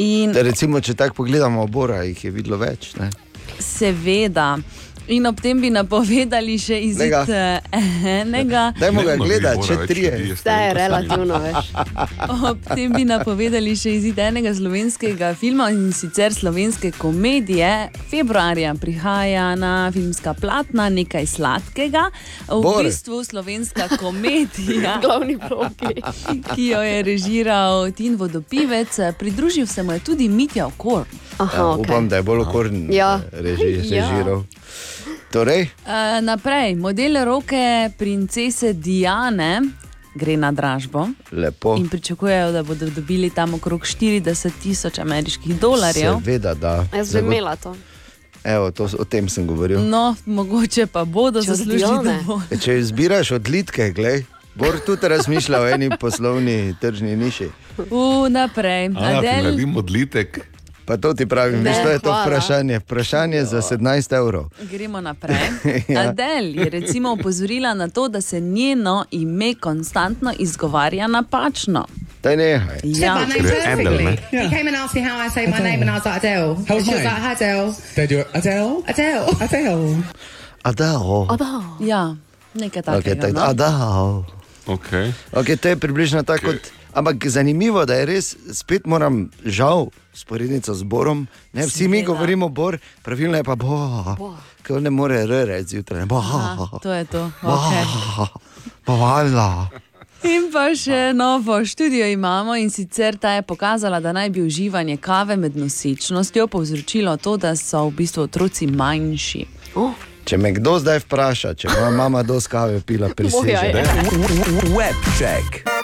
In Recimo, če tako pogledamo, Bora jih je videlo več. Ne? seveda. In ob tem bi napovedali še izid Glej eh, enega. Dajmo ga gledati, če trije. ljudi je Zdaj je relativno več. Ob tem bi napovedali še izid enega slovenskega filma in sicer slovenske komedije. Februarja prihaja na filmska platna nekaj sladkega, v Bor. bistvu slovenska komedija. Glavni vlogi. ki jo je režiral Tin Vodopivec, pridružil se mu je tudi Mitja Okor. Aha, Ja, okay. upam, da je bolj okoren Ja. reži, Ja. Torej, Uh, naprej, model roke princese Diane gre na dražbo lepo. in pričakujejo, da bodo dobili tam okrog 40 tisoč ameriških dolarjev. Seveda, da. Jaz bi Zago- imela to. Evo, to, o tem sem govoril. No, mogoče pa bodo zaslužili. E, Če izbiraš odlitke, glej, Bor tudi razmišlja o eni poslovni tržni niši. U, naprej, A, ti Adel, naredim odlitek. Pa to ti pravim, Ne, veš, to je to hvala. vprašanje. Vprašanje za 17 evrov. gremo naprej. Ja. Adel je recimo opozorila na to, da se njeno ime konstantno izgovarja napačno. Daj nehaj. Ja. my name Adele, perfectly. ne? He came and asked me how I say my name, and I was like Adele. How's and she was like, Adele. They do it. Adele? Adele. Adele. Adao. Ja, nekaj Okay, takega. tak, no. Adao. Okay. Okay, to je približno tako. Okej. Kot, ampak zanimivo, da je res, spet moram, žal, sporednico z Borom. Ne, vsi mi govorimo Bor, pravilno je pa Bo. Ker ne more R reči zjutraj. Bo. Aha, to je to. Okay. Pa valjda. In pa še novo študijo imamo in sicer ta je pokazala, da naj bi uživanje kave med nosečnostjo povzročilo to, da so v bistvu otroci manjši. Oh, Če me kdo zdaj vpraša, če moja mama dosti kave pila, moja priseže. je.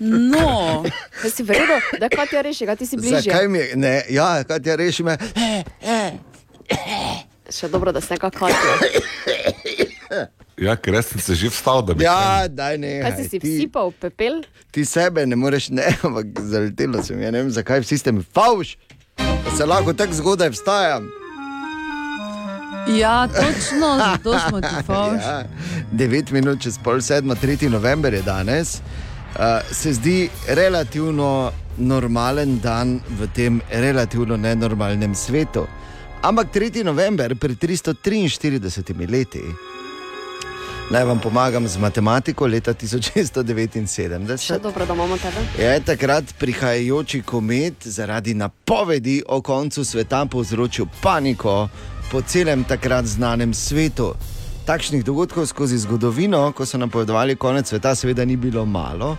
No, Jaz si verjetno, da kaj ti reši, kaj ti si bližje. Zakaj mi je, ne, ja, kaj ti reši me? Še dobro, da ste nekako katili. Ja, ker sem se že vstal, da bi Ja, daj ne. Kaj si si vsipal pepel? Ti sebe ne moreš, ne, ampak zaletelo sem, ja ne vem zakaj, vsi ste mi favš, da se lahko tako zgodaj vstajam. Ja, točno, zato smo ti fauš. Ja, 9 minut čez pol sedma, 3. november je danes. Uh, se zdi relativno normalen dan v tem relativno nenormalnem svetu. Ampak 3. november pred 343 leti. Naj vam pomagam z matematiko leta 1679. Še dobro, da imamo tebe. Je takrat prihajajoči komet zaradi napovedi o koncu sveta povzročil paniko po celem takrat znanem svetu. Takšnih dogodkov skozi zgodovino, ko so napovedovali konec sveta, seveda ni bilo malo.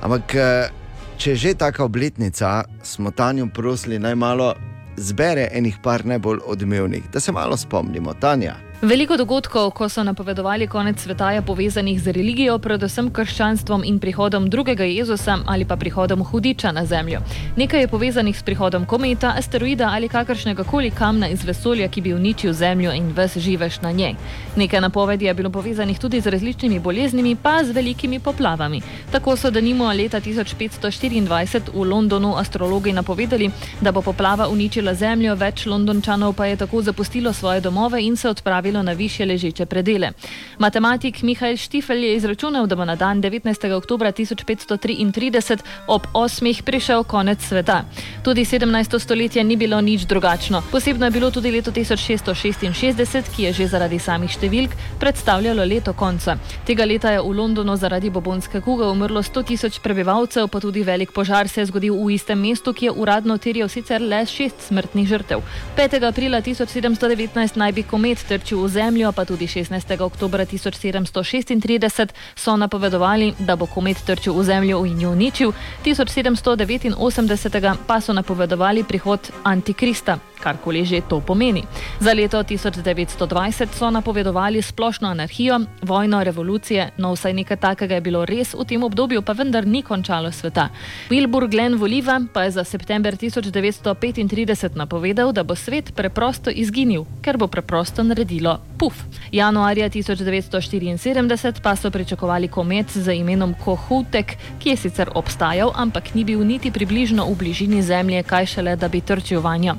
Ampak, eh, če že taka obletnica, smo Tanjo prosili naj malo zbere enih par najbolj odmevnih, da se malo spomnimo. Tanja. Veliko dogodkov, ko so napovedovali konec sveta, je povezanih z religijo, predvsem krščanstvom in prihodom drugega Jezusa ali pa prihodom hudiča na Zemljo. Nekaj je povezanih s prihodom kometa, asteroida ali kakršnega koli kamna iz vesolja, ki bi uničil Zemljo in ves živež na njej. Nekaj napovedi je bilo povezanih tudi z različnimi boleznimi, pa z velikimi poplavami. Tako so denimo leta 1524 v Londonu astrologi napovedali, da bo poplava uničila Zemljo, več Londončanov pa je tako zapustilo svoje domove in se odpravilo na više ležeče predele. Matematik Mihajl Štifel je izračunal, da bo na dan 19. oktober 1533 ob 8. prišel konec sveta. Tudi 17. stoletje ni bilo nič drugačno. Posebno je bilo tudi leto 1666, ki je že zaradi samih številk predstavljalo leto konca. Tega leta je v Londonu zaradi bobonske kuge umrlo 100 tisoč prebivalcev, pa tudi velik požar se je zgodil v istem mestu, ki je uradno terjal sicer le šest smrtnih žrtev. 5. aprila 1719 naj bi komet trčil v Zemljo, pa tudi 16. oktober 1736 so napovedovali, da bo komet trčil v Zemljo in jo uničil, 1789 pa so napovedovali prihod Antikrista. Karkoli že to pomeni. Za leto 1920 so napovedovali splošno anarhijo, vojno, revolucije, no vsaj nekaj takega je bilo res v tem obdobju, pa vendar ni končalo sveta. Wilbur Glenn Voliva pa je za september 1935 napovedal, da bo svet preprosto izginil, ker bo preprosto naredilo puf. Januarja 1974 pa so pričakovali komet z imenom Kohutek, ki je sicer obstajal, ampak ni bil niti približno v bližini Zemlje, kaj šele da bi trčil vanjo.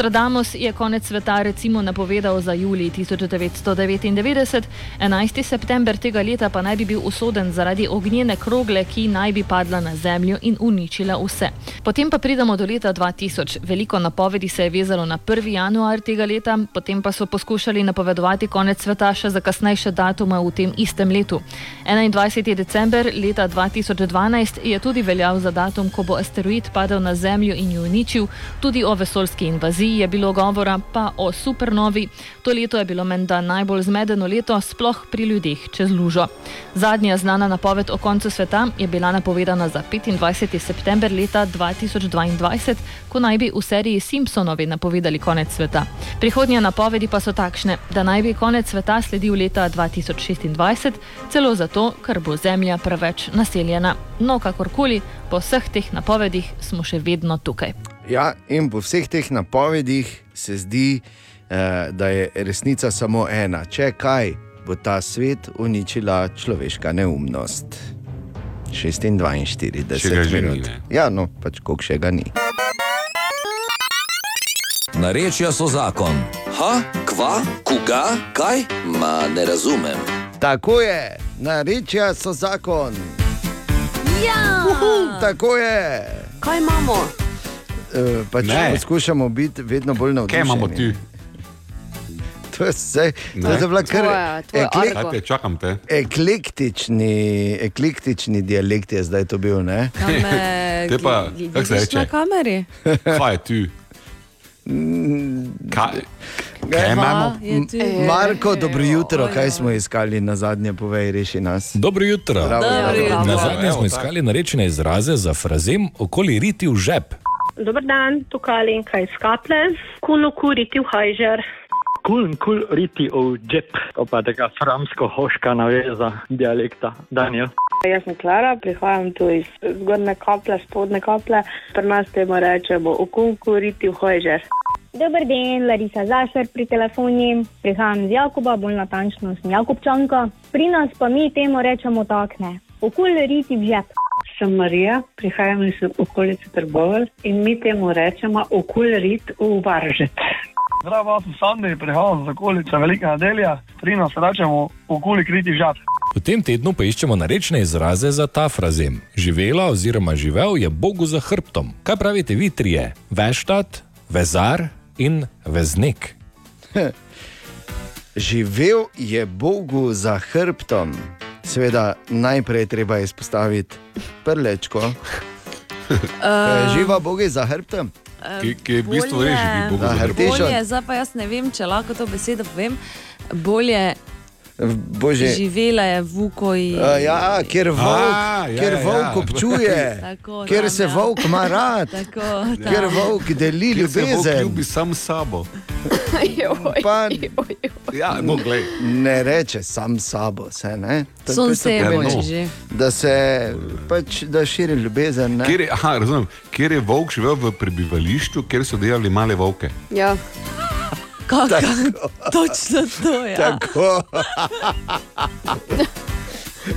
Nostradamus je konec sveta recimo napovedal za julij 1999, 11. september tega leta pa naj bi bil usoden zaradi ognjene krogle, ki naj bi padla na Zemljo in uničila vse. Potem pa pridemo do leta 2000. Veliko napovedi se je vezalo na 1. januar tega leta, potem pa so poskušali napovedovati konec sveta še za kasnejše datume v tem istem letu. 21. december leta 2012 je tudi veljal za datum, ko bo asteroid padel na Zemljo in jo uničil, tudi o vesoljski invaziji je bilo govora, pa o supernovi. To leto je bilo menda najbolj zmedeno leto, sploh pri ljudeh čez lužo. Zadnja znana napoved o koncu sveta je bila napovedana za 25. september leta 2022, ko naj bi v seriji Simpsonovi napovedali konec sveta. Prihodnje napovedi pa so takšne, da naj bi konec sveta sledil leta 2026, celo zato, ker bo Zemlja preveč naseljena. No, kakorkoli, po vseh teh napovedih smo še vedno tukaj. Ja, in po vseh teh napovedih se zdi, eh, da je resnica samo ena. Če kaj, bo ta svet uničila človeška neumnost. 46 Še ga že ni, minut. ne? Ja, no, pač koliko še ga ni. Narečja so zakon. Ha, kva, koga, kaj? Ma ne razumem. Tako je, narečja so zakon. Ja! Uhu, tako je. Kaj imamo? E, pač Ne. poskušamo biti vedno bolj navdušeni. Kaj imamo ti? To je, vse, to je bila kar eklek. Ajde, čakam te. eklektični, eklektični dialekt je zdaj to bil. Ne? Kam me Te pa, kako se reče? Na kameri. Kaj je tu? Kaj, kaj imamo? Marko, dobro jutro, kaj smo iskali na zadnje, povej, reši nas. Dobro jutro. Zdravo, Dobro jutro. Na Bravo. zadnje smo iskali narečene izraze za frazem okoli riti v žep. Dober dan, tukaj Alenka iz Kaple. Kuno kuriti v hajžer. Kul in kul riti v džep, to pa tega framsko-hoška naveza dialekta. Daniel. Jaz sem Klara, prihajam tu iz zgornje kaple, spodne kaple. Pri nas temu rečemo okun kuriti v hajžer. Dober dan, Larisa Zašer pri telefoni. Prihajam z Jakoba, bolj natančno sem Jakobčanka. Pri nas pa mi temu rečemo takne. Okul riti v žep. Sem Marija, prihajam iz okolice Trbovelj in mi temu rečemo okul rit v varžet. Zdravo, jaz sem Sandri, prihajam z okolice Velika nedelja. Pri nas rečemo okoli kriti žap. V tem tednu poiščemo narečne izraze za ta frazem. Živela oziroma živel je Bogu za hrbtom. Kaj pravite vi trije? Veštat, vezar in veznik. Živel je Bogu za hrbtom. Seveda, najprej treba izpostaviti prlečko. Uh, živa Bogu za hrbtom. Ki, ki je v bistvu Bogu Da, za hrbtom. Bolje, zdaj pa jaz ne vem, če lahko to besedo povem. Bolje Bože. Živela je v Vukoji. A, ja, kjer volk, A, ja, kjer ja, volk ja. občuje, Tako, kjer tam, se ja. volk ima rad, Tako, kjer tam. volk deli Kjer se volk ljubezen. ljubi sam sabo. Pa, Ja, no, glej. ne reče sam sabo, se, ne? To je Son tisto sebo, pomeni, če že. Da se pač, da širi ljubezen. Ne? Kjer je, aha, razumem, kjer je volk živel v prebivališču, kjer so delali male volke. Ja. Kako? Točno to je. Tako.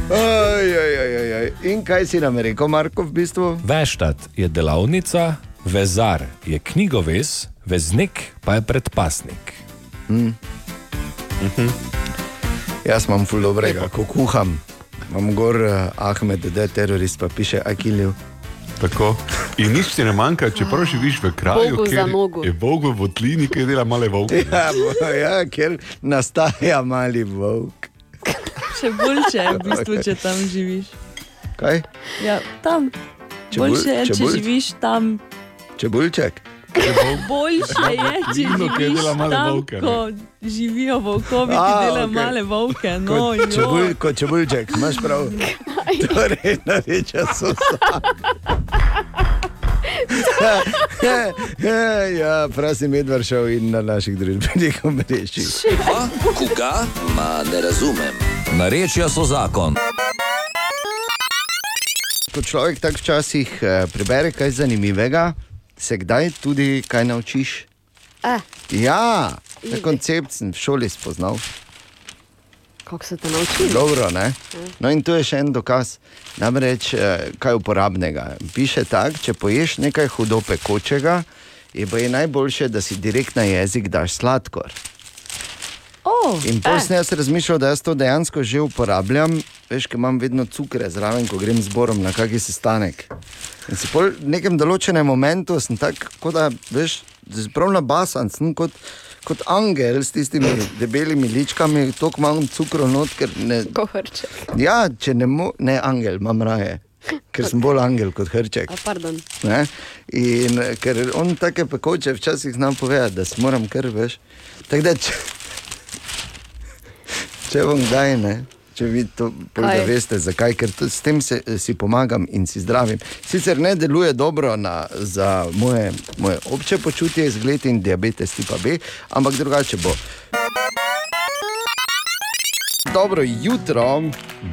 Oj, oj, oj, oj, oj. In kaj si nam rekel, Marko, v bistvu? Veštat je delavnica, vezar je knjigovez, veznik pa je predpasnik. Mm. Mhm. Jaz imam ful dobrega, ko kuham. Imam gor uh, Ahmed, da je terorist, pa piše Akiljev. Tako. In nič ti ne manjka, čeprav živiš v kraju, Bogu za kjer nogo. je Bog v votlini, ki dela male volke. Ja, bo- ja, ker nastaja mali volk. Še boljše je, v bistvu, če tam živiš. Kaj? Ja, tam. Čebul- Boljše je, če čebulj? živiš tam. Čebulček. Boljše je, če živiš tam, ko živijo volkovi, ki A, delajo okej. male volke. No, Kot, jo. čebul, kot čebulček, imaš prav. Torej, na reče so ja, prav si medvard šel in na naših družbenih omrežjih. Koga, ma ne razumem. Narečja so zakon. Ko človek tako včasih eh, prebere kaj zanimivega, se kdaj tudi kaj naučiš? Eh, Ja, ta koncept sem v šoli spoznal. kako se te naučili? Dobro, ne? No, in to je še en dokaz, namreč eh, kaj uporabnega. Piše tako, če poješ nekaj hudo pekočega, je pa je najboljše, da si direkt na jezik daš sladkor. Oh, In pol sem jaz razmišljal, da jaz to dejansko že uporabljam, veš, ker imam vedno cukre zraven, ko grem zborom na kakšen sestanek. In si pol v nekem določenem momentu sem tako, kot da, veš, prav nabasan, sem kot, kot angel s tistimi debelimi ličkami, toliko imam cukru not, ker ne. Kohrček. Ja, če ne, mo, ne angel, imam raje. Ker sem bolj angel kot hrček. A? In ker on take pekoče včasih znam povedati, da si moram kar veš. Tako da, če, če vam kdaj ne. Če vi to bolj da Kaj? veste, zakaj, ker to, s tem se, si pomagam in si zdravim. Sicer ne deluje dobro na, za moje, moje obče počutje, izgled in diabetes tipa B, ampak drugače bo. Dobro jutro.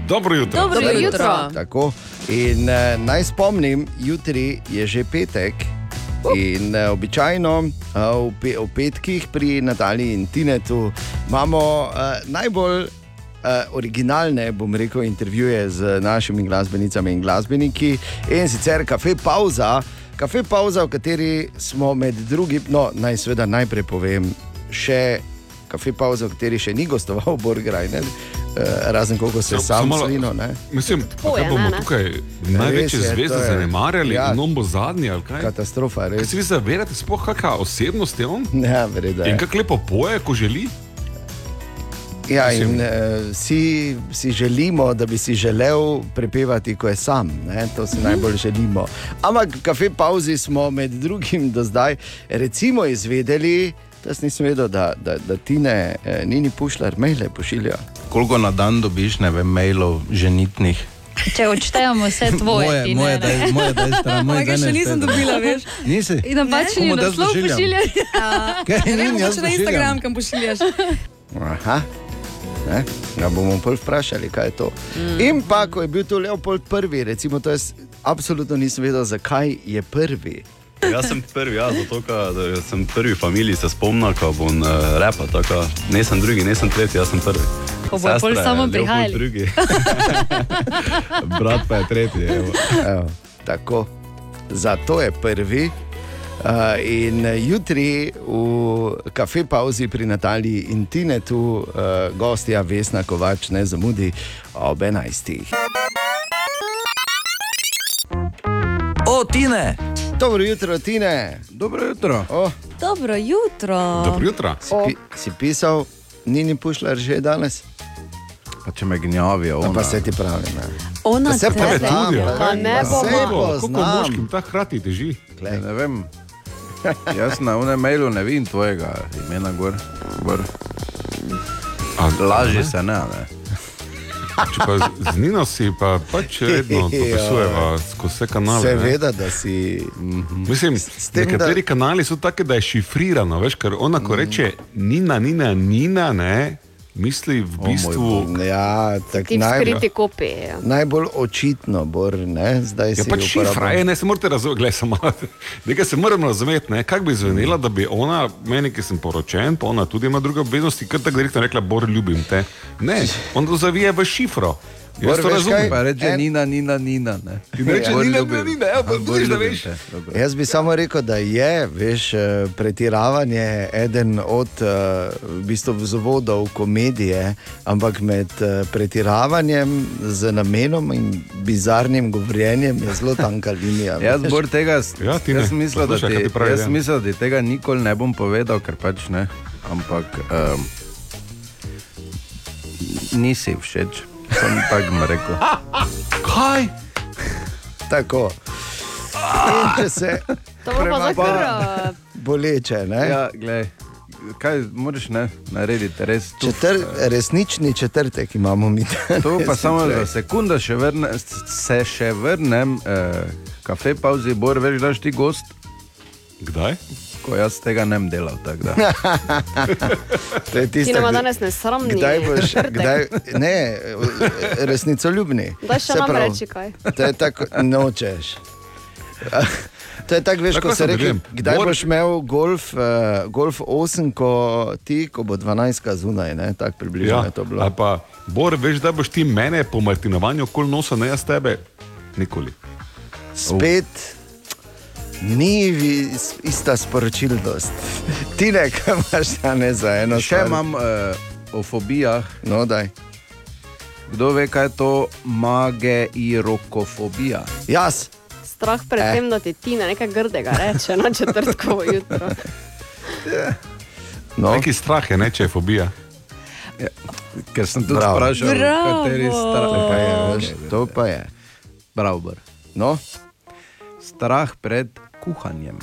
Dobro jutro. Dobro Dobro jutro. jutro. Tako. In eh, naj spomnim, jutri je že petek. In eh, običajno eh, v, pe v petkih pri Nataliji in Tinetu imamo eh, najbolj eh, originalne, bom rekel, intervjuje z našimi glasbenicami in glasbeniki in sicer kafe pauza. Kafe pauza, v kateri smo med drugim, no naj seveda najprej povem, še kafe pauza, v kateri še ni gostoval Borgrajner, razen koliko se Samo- sam malo- slino. Ne? Mislim, Tako kaj je, bomo ne, ne? tukaj Res največje je, zvezde je- zanemarjali ja. in on bo zadnji ali kaj? Katastrofa, Kaj res. si vi zavedate, sploh kakšna osebnost je on? Ja, verjetno. In kako lepo poje, ko želi. Ja, Mislim- in uh, vsi si želimo, da bi si želel prepevati, ko je sam. Ne? To si najbolj želimo. Ampak v kafe pauzi smo med drugim do zdaj recimo izvedeli. Jaz nisem vedel, da, da, da ti ne, eh, nini pušljar, maile pošilja. Koliko na dan dobiš, ne vem, mailov, ženitnih? Če odštejemo vse tvoje, Moje- ti moje ne, daj- ne. moje daj stran, moje zdaj še ne nisem dobila, veš. Nisi? In napačni Komu da naslov pošiljam? pošiljaš. Kaj, Ne jaz mogoče na. Instagram, kam pošiljaš. Aha. Ne? Ga bomo pol vprašali, kaj je to. Mm. In pa, ko je bil to Leopold prvi, recimo, to jaz absolutno nisem vedel, zakaj je prvi. Jaz sem prvi, ja, zato ker da sem prvi v familiji, se spomnim, ko bom uh, repa, tako ne sem drugi, ne sem tretji, jaz sem prvi. Ko bojo pol samo drugi. Brat pa je tretji. Evo. Evo, tako. Zato je prvi. Uh, in jutri v kafe pauzi pri Nataliji in Tinetu uh, gostja Vesna Kovač ne zamudi ob 11. O, Tine! Dobro jutro, Tine. Dobro jutro. Oh. Dobro jutro. Si, pi, si pisal, ni ni pušljal že danes? Pa če me gnjavijo, ona. Pa se ti pravi. Ne. Ona se poznam, Pa ne se Koliko poznam. moškim ta hkrati teži? Ja, ne vem. Jaz na unem mailu ne vidim tvojega imena gor. gor. Lažje se ne. ne. Če pa z- Nino si pa pač redno popisujeva skozi vse kanale. Seveda, da si. Mislim, tem, nekateri da... kanali so taki, da je šifrirano, veš, ker ona, ko reče Nina, Nina, Nina, ne, misli v bistvu. Ja, tak Ti v najbolj, kopiji. ja. najbolj očitno, bor, ne, zdaj Ja, si pač šifra, je, ne se morate razumeti, samo. Nekaj se moram razumeti, ne, kako bi zvenela, da bi ona, meni, ki sem poročen, pa ona tudi ima druge obveznosti, kar tako direktno rekla, Bor, ljubim te. Ne, on to zavije v šifro. Jaz to razumem. Pa reče Nina, Nina, Nina. Ne. In reče Bor, Nina. Nina, Nina, ja, pa vidiš, da veš. te. Dobro. Jaz bi samo rekel, da je veš, eh, pretiravanje eden od eh, v bistvu vzvodov komedije, ampak med eh, pretiravanjem z namenom in bizarnim govorjenjem je zelo tanka linija. Jaz bor tega, Ja, ti ne. jaz mislim, da ti, pravi jaz Dejan. mislim, da ti tega nikoli ne bom povedal, ker pač ne. Ampak um, nisi všeč, sem tako rekel. Kaj? Tako. In če se To bo pa kar. boleče, ne? Ja, glej, kaj moraš ne, narediti, res tu. Četr, resnični četrtek imamo mi. To pa samo za sekundo še vrne, se še vrnem, eh, kafe pauzi, bor, veš, daš ti gost. Kdaj? Ko jaz tega ne bi delal. tako da. To je Ti tisto, nama kdaj- danes nesramni. Kdaj boš, kdaj, ne, resnicoljubni. Daj še Se nam reči kaj. To je tako, nočeš. To je tako, veš, Tako ko se reče, kdaj Bor- boš imel golf, uh, golf 8, ko ti, ko bo 12 zunaj, ne, tako približno Ja, je to bilo. ali pa, Bor, veš, da boš ti mene po martinovanju okoli nosa, ne jaz tebe. Nikoli. Spet ni vi- ista sporočilnost. Ti ne, kaj imaš danes za eno Še stvar? imam uh, o fobijah. No, daj. Kdo ve, kaj je to mageirokofobija? Jaz. Strah pred Eh. tem, da ti Tina nekaj grdega reče na četrtkovo jutro. No. Neki strah je, ne, če je fobija. Ker sem tudi Bravo. vprašal, kateri strah je, Ok, veš, to pa je. Bravo. No, Strah pred kuhanjem.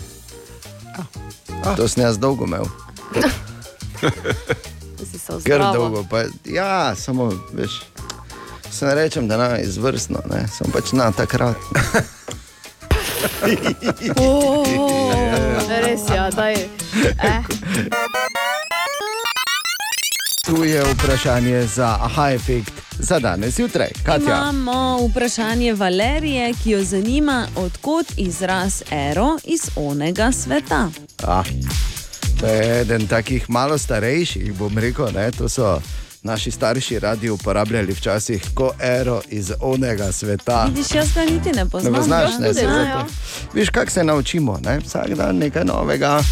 to sem jaz dolgo imel. Ker dolgo. Pa, ja, samo veš. Se ne rečem, da je izvrstno, ne? sem pač na takrat. Oh, res ja, daj. Eh. Tu je vprašanje za aha efekt za danes jutraj. Katja. Imamo vprašanje Valerije, ki jo zanima, odkot izraz ero iz onega sveta. Ah, to je eden takih malo starejših, bom rekel. Ne? To so naši starši radi uporabljali včasih, ko ero iz onega sveta. Vidiš, jaz ga niti ne Ne poznam. poznaš, Ja, ne ne, zato. ja. Viš, kako se naučimo, ne? vsak dan nekaj novega.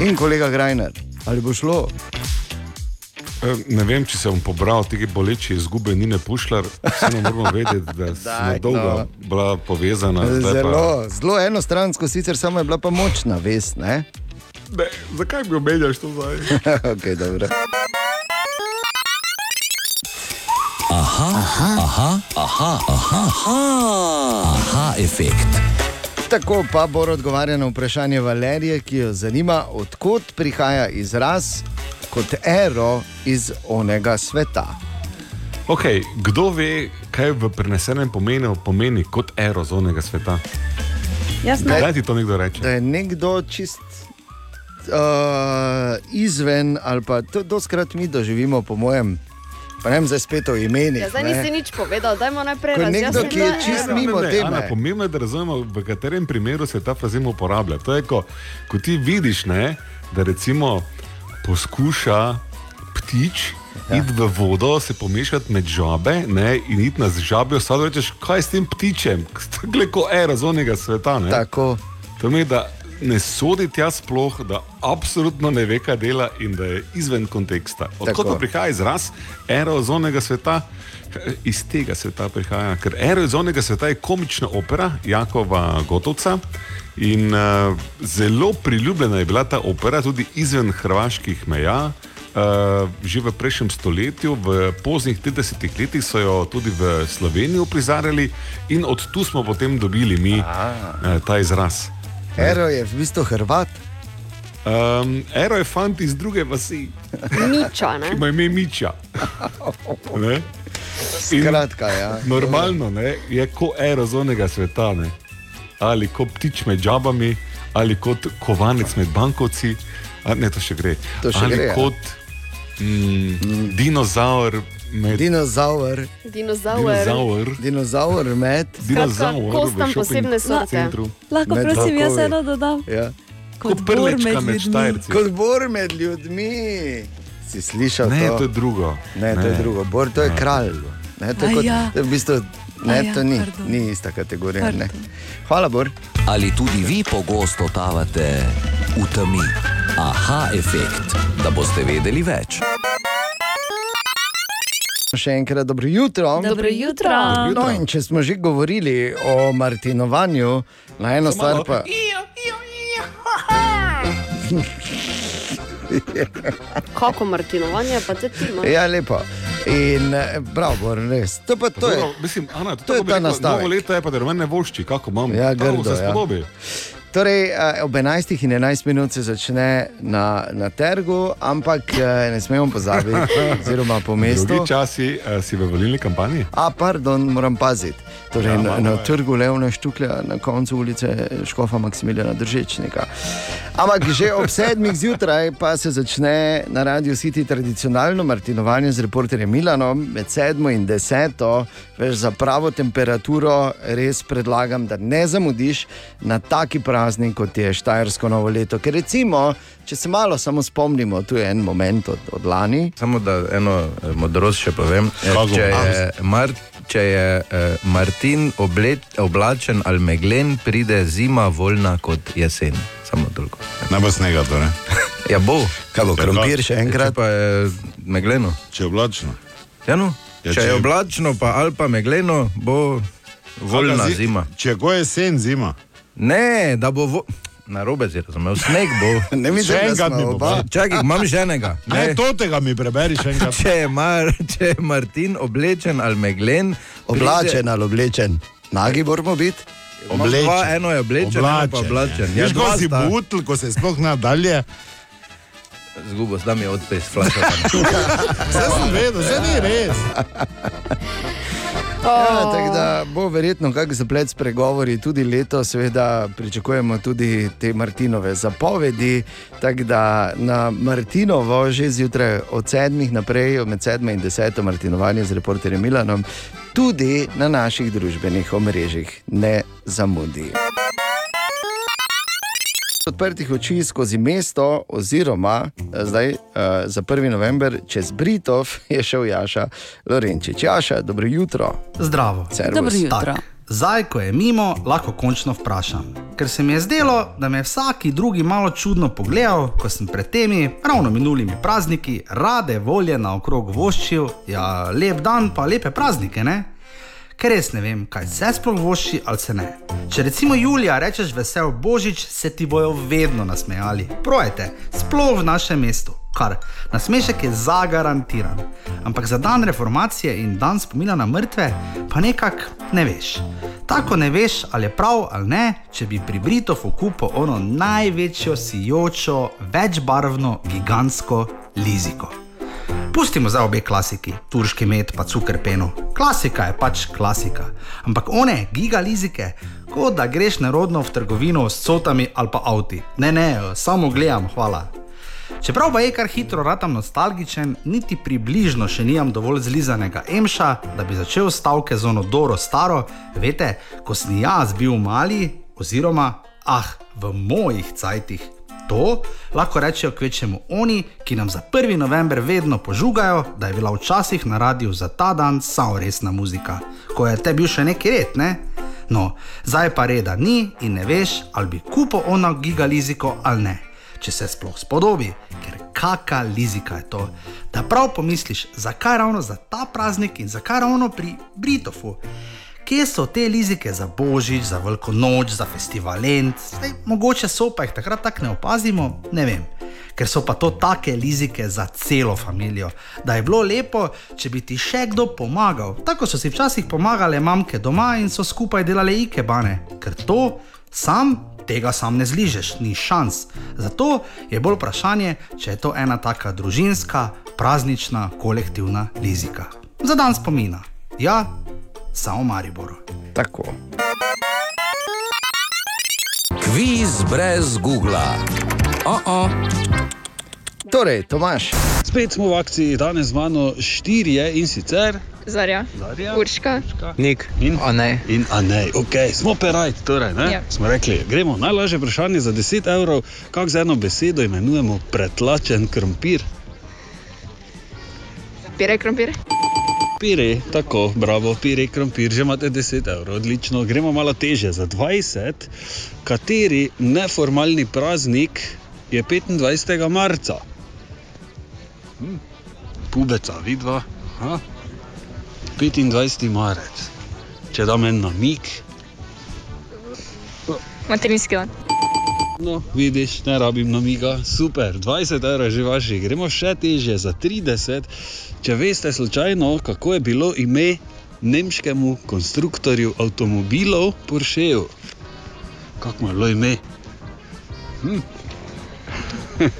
In kolega Grajner, ali bo šlo? E, Ne vem, če se bom pobral te boleče izgube Nine Pušlar, vseeno moramo vedeti, da Daj, dolgo no. bila povezana. Zelo, zelo enostransko, sicer samo je bila pa močna vest. Ne? Pa, ne, zakaj bi omenjal to zdaj? okay, dobro. Aha, aha, aha, aha, aha, aha, aha efekt. Tako pa bo odgovarjal na vprašanje Valerije, ki jo zanima, odkot prihaja izraz kot ero iz onega sveta. Okay, kdo ve, kaj v prenesenem pomenu pomeni kot ero zonega sveta? Jaz ne. Kdaj ti to nekdo reče? Da je nekdo čist uh, izven, ali pa to doskrat mi doživimo, po mojem, pa ne vem, zdaj spet o imenih. Ja, zdaj ne. nisi nič povedal, dajmo najprej Ko nekdo, ki je čist mimo Ne, teme. Ana, pomembno je, da razumemo, v katerem primeru se ta frazem uporablja. To je, ko, ko ti vidiš, ne, da recimo poskuša ptič ja. iti v vodo, se pomešati med žabe ne, in iti na žabe, vsak rečeš, kaj je s tem ptičem, gleko je razonega sveta. Ne. Tako. To pomeni, da ne sodi tja sploh, da absolutno ne ve, kaj dela in da je izven konteksta. Tako. pa prihaja izraz aerozonega sveta? Iz tega sveta prihaja, ker aerozonega sveta je komična opera Jakova Gotovca. In uh, zelo priljubljena je bila ta opera tudi izven hrvaških meja. Uh, že v prejšnjem stoletju, v poznih 30-ih letih, so jo tudi v Sloveniji uprizarjali, in od tu smo potem dobili mi uh, ta izraz. Ero je v bistvu Hrvat. Um, Ero je fant iz druge vasi. Miča, ne? Ki ima ime Miča. Skratka, ja. Normalno ne, je kot ero zonega sveta, ne? Ali kot ptič med žabami, ali kot kovanec med bankovci. A, ne, to še gre. To še ali gre, ja. kot mm, dinozaur med Dinozaur. Dinozaur. Dinozaur. Dinozaur med. Dinozaur kost tam v shopping posebne sorte. Lahko Med prosim, jaz eno dodam. Ja. Kot Kot bor prlečka med med ljudmi. Kot bor med ljudmi. Si slišal Ne, to? to je drugo. Ne, to je Ne. drugo. Bor, to je kralj. Ne, to je kot, ja. v bistvu, ne, A ja, to ni, pardon. ni ista kategorija. Ne. Pardon. Hvala, Bor. Ali tudi vi pogosto totavate v temi? Aha, efekt, da boste vedeli več. Še enkrat dobro jutro. Dobro jutro. No, in če smo že govorili o Martinovanju, na eno stvar pa. Kako martinovanje, pa te ti imaš. Ja, lepo. In eh, bravo, res. To, pa, to je. Dobro, mislim, Ana, to je ta nastavek. Novo leto je pa, da meni ne vošči, kako imam. Ja, Kako grdo, se ja. Torej, eh, ob 11 in 11 minut se začne na, na trgu, ampak eh, ne smemo pozabiti, oziroma po mestu. Drugi časi uh, si v volilni kampanji. A, pardon, moram paziti. Torej, Ja, na, na trgu Levna Štuklja, na koncu ulice Škofa Maksimiljana Držečnika. Ampak že ob sedmih zjutraj pa se začne na Radio City tradicionalno martinovanje z reporterjem Milanom med sedmo in deseto. Veš, za pravo temperaturo res predlagam, da ne zamudiš na taki praznik, kot je Štajersko novo leto. Ker recimo, če se malo samo spomnimo, tu je en moment od, od lani. Samo da eno eh, modrost še povem. Kako? Če je, Mar, če je eh, Martin oblet, oblačen ali meglen, pride zima voljna kot jesen. Samo toliko. Ne bo snega, torej. Ja, bo. Kaj bo, krompir še enkrat? Če pa je megleno. Če je oblačno. Ja, no. Ja, če, če je oblačno, pa ali pa megleno, bo voljna zima. Če ko je sen, zima. Ne, da bo. Vo... Na robe si razumel, sneg bo. Ne mislim, Še da enkrat smo mi bo. Čakaj, imam že enega. Ne, to tega mi preberi še enkrat. Če je, Mar, če je Martin oblečen ali meglen, Oblačen ali oblečen. Nagi moramo biti. Imam Dva, eno je oblečen, eno pa oblačen. Ja, Ja, Veš, dva ko si butl, ko se sploh nadalje. Zgubo, zdaj mi je odpis, flaša. Vse sem vedel, vse ni res. Ja, tako da bo verjetno kak zaplet s pregovori tudi leto, seveda pričakujemo tudi te Martinove zapovedi. Tako da na Martinovo že zjutraj od sedmih naprej, med sedmim in deseto Martinovanje z reporterjem Milanom, tudi na naših družbenih omrežjih ne zamudi. Odprtih oči skozi mesto, oziroma eh, zdaj uh, za 1. november čez Britov je šel Jaša Lorenčič. Jaša, dobro jutro. Zdravo. Servus. Dobro jutro. Tak, zdaj, ko je mimo, lahko končno vprašam. Ker se mi je zdelo, da me je vsaki drugi malo čudno pogledal, ko sem pred temi ravno minulimi prazniki rade volje naokrog voščil, ja, lep dan pa lepe praznike, ne? Ker res ne vem, kaj se sploh voši ali se ne. Če recimo Julija rečeš vesel božič, se ti bojo vedno nasmejali. Projete, sploh v našem mestu. Kar nasmešek je zagarantiran. Ampak za dan reformacije in dan spomina na mrtve, pa nekako ne veš. Tako ne veš, ali je prav ali ne, če bi pri Britofu kupil ono največjo sijočo, večbarvno, gigantsko liziko. Pustimo za obe klasiki, turški med pa cukrpeno. Klasika je pač klasika. Ampak one gigalizike, kot da greš nerodno v trgovino s cotami ali pa avti. Ne, ne, samo gledam, hvala. Čeprav pa je kar hitro ratam nostalgičen, niti približno še nimam dovolj zlizanega emša, da bi začel stavke z ono Doro staro, veste, ko sem jaz bil mali, oziroma, ah, v mojih cajtih. To lahko rečejo kvečemu oni, ki nam za 1. november vedno požugajo, da je bila včasih na radiju za ta dan samo resna muzika, ko je te bil še neki red, ne? No, zdaj pa reda ni in ne veš, ali bi kupil ono gigaliziko ali ne, če se sploh spodobi, ker kakšna lizika je to. Da prav pomisliš, zakaj ravno za ta praznik in zakaj ravno pri Britofu. Kje so te lizike za božič, za veliko noč, za festivalent? Zdaj, mogoče so pa jih takrat tako ne opazimo, ne vem. Ker so pa to take lizike za celo družino, da je bilo lepo, če bi ti še kdo pomagal. Tako so si včasih pomagale mamke doma in so skupaj delale ikebane, ker to Sam tega sam ne zližeš, ni šans. Zato je bolj vprašanje, če je to ena taka družinska, praznična, kolektivna lizika. Za dan spomina. Ja, samo Mariboru. Tako. Kviz brez Google. Oh -oh. Torej, Tomaš. Spet smo v akciji, danes z mano štirje in sicer. Zarja, Zarja. Urška, Nik in Anej. In Anej, ok, smo perajt, torej, ne? Ja. Smo rekli, gremo. Najlažje vprašanje za 10 evrov, kako z eno besedo imenujemo pretlačen krompir. pire krompir. Pire, tako, bravo, pire krompir, že imate 10 evrov, odlično. Gremo malo teže, za 20, kateri neformalni praznik je 25. marca? Hm. Pubeca, vidva. Aha. 25. marec. Če dam en namik, Materinski dan. no, vidiš, ne rabim namiga, super, 20 evrov je že vaši, gremo še težje, za 30. Če veste slučajno, kako je bilo ime nemškemu konstruktorju avtomobilov Porscheju. Kako je bilo ime? Hm.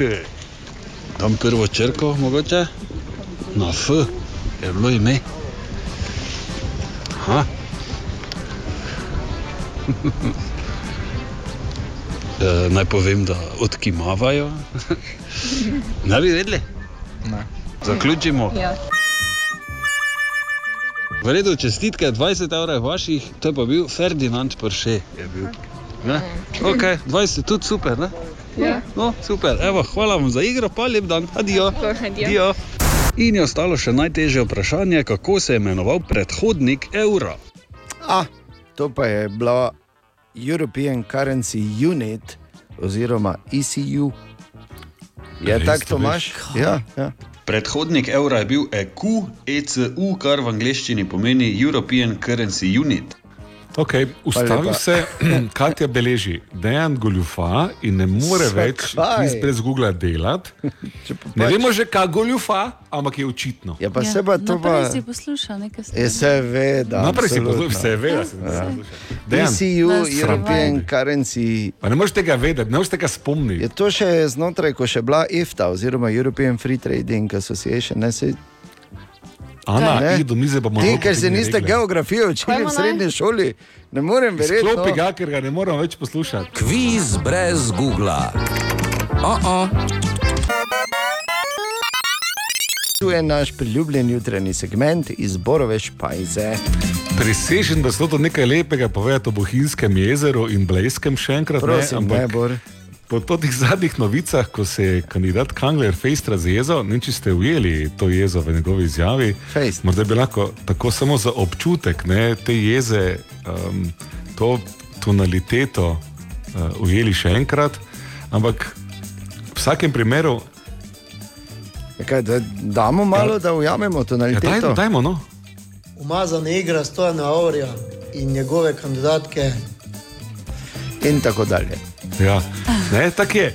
Tam prvo črko, mogoče? Na F je bilo ime. Aha. E, naj povem, da odkimavajo. ne bi vedeli? Ne. Zaključimo. Ja. V redu, čestitke, 20 evrov vaših, to je pa bil Ferdinand Porsche. Je bil. Ne? Ok, 20, tudi super, ne? Ja. No, super, evo, hvala vam za igro, pa lep dan, adijo. Adijo. In je ostalo še najtežje vprašanje, kako se je imenoval predhodnik evra. A, to pa je bila European Currency Unit oziroma ECU. Je Res tako, to Tomaš? Ja, ja. Predhodnik evra je bil EQ, ECU, kar v angleščini pomeni European Currency Unit. Ok, ustavi se, Katja beleži, dejan goljufa in ne more Zakaj? več kviz brez Google delati. Ne vemo že, kaj goljufa, ampak je očitno. Ja, pa se pa to pa. Naprej si poslušal, nekaj se Je seveda. Naprej si absolutno. poslušal, seveda sem Ja. poslušal. Dejan. ECU, Nas European sramoti. Currency. Pa ne moreš tega vedeti, ne moreš tega spomniti. Je to še znotraj, ko še bila EFTA oziroma European Free Trading Association. Ne, se, Ana, Ne? idi do mize, pa bomo Ti, ker se niste regle. geografije učili v srednji šoli, ne morem verjeti. Sklopi no. ga, ker ga ne moramo več poslušati. Kviz brez Google. Oh -oh. Tu je naš priljubljen jutranji segment iz Borove špajze. Presežen, da so to nekaj lepega povedati o Bohinjskem jezeru in Blejskem še enkrat. Prosim, ne, Bor. Po teh zadnjih novicah, ko se je kandidat Kangler Fejst razjezal, ne če ste ujeli to jezo v njegovi izjavi. Fejst. Morda bi lahko tako samo za občutek ne, te jeze, um, to tonaliteto uh, ujeli še enkrat. Ampak v vsakem primeru. Ja, kaj, da, damo malo, da ujamemo tonaliteto. Ja, dajmo, dajmo, no. Umazana igra Stojana Aurija in njegove kandidatke. In tako dalje. Ja, ne, tako je.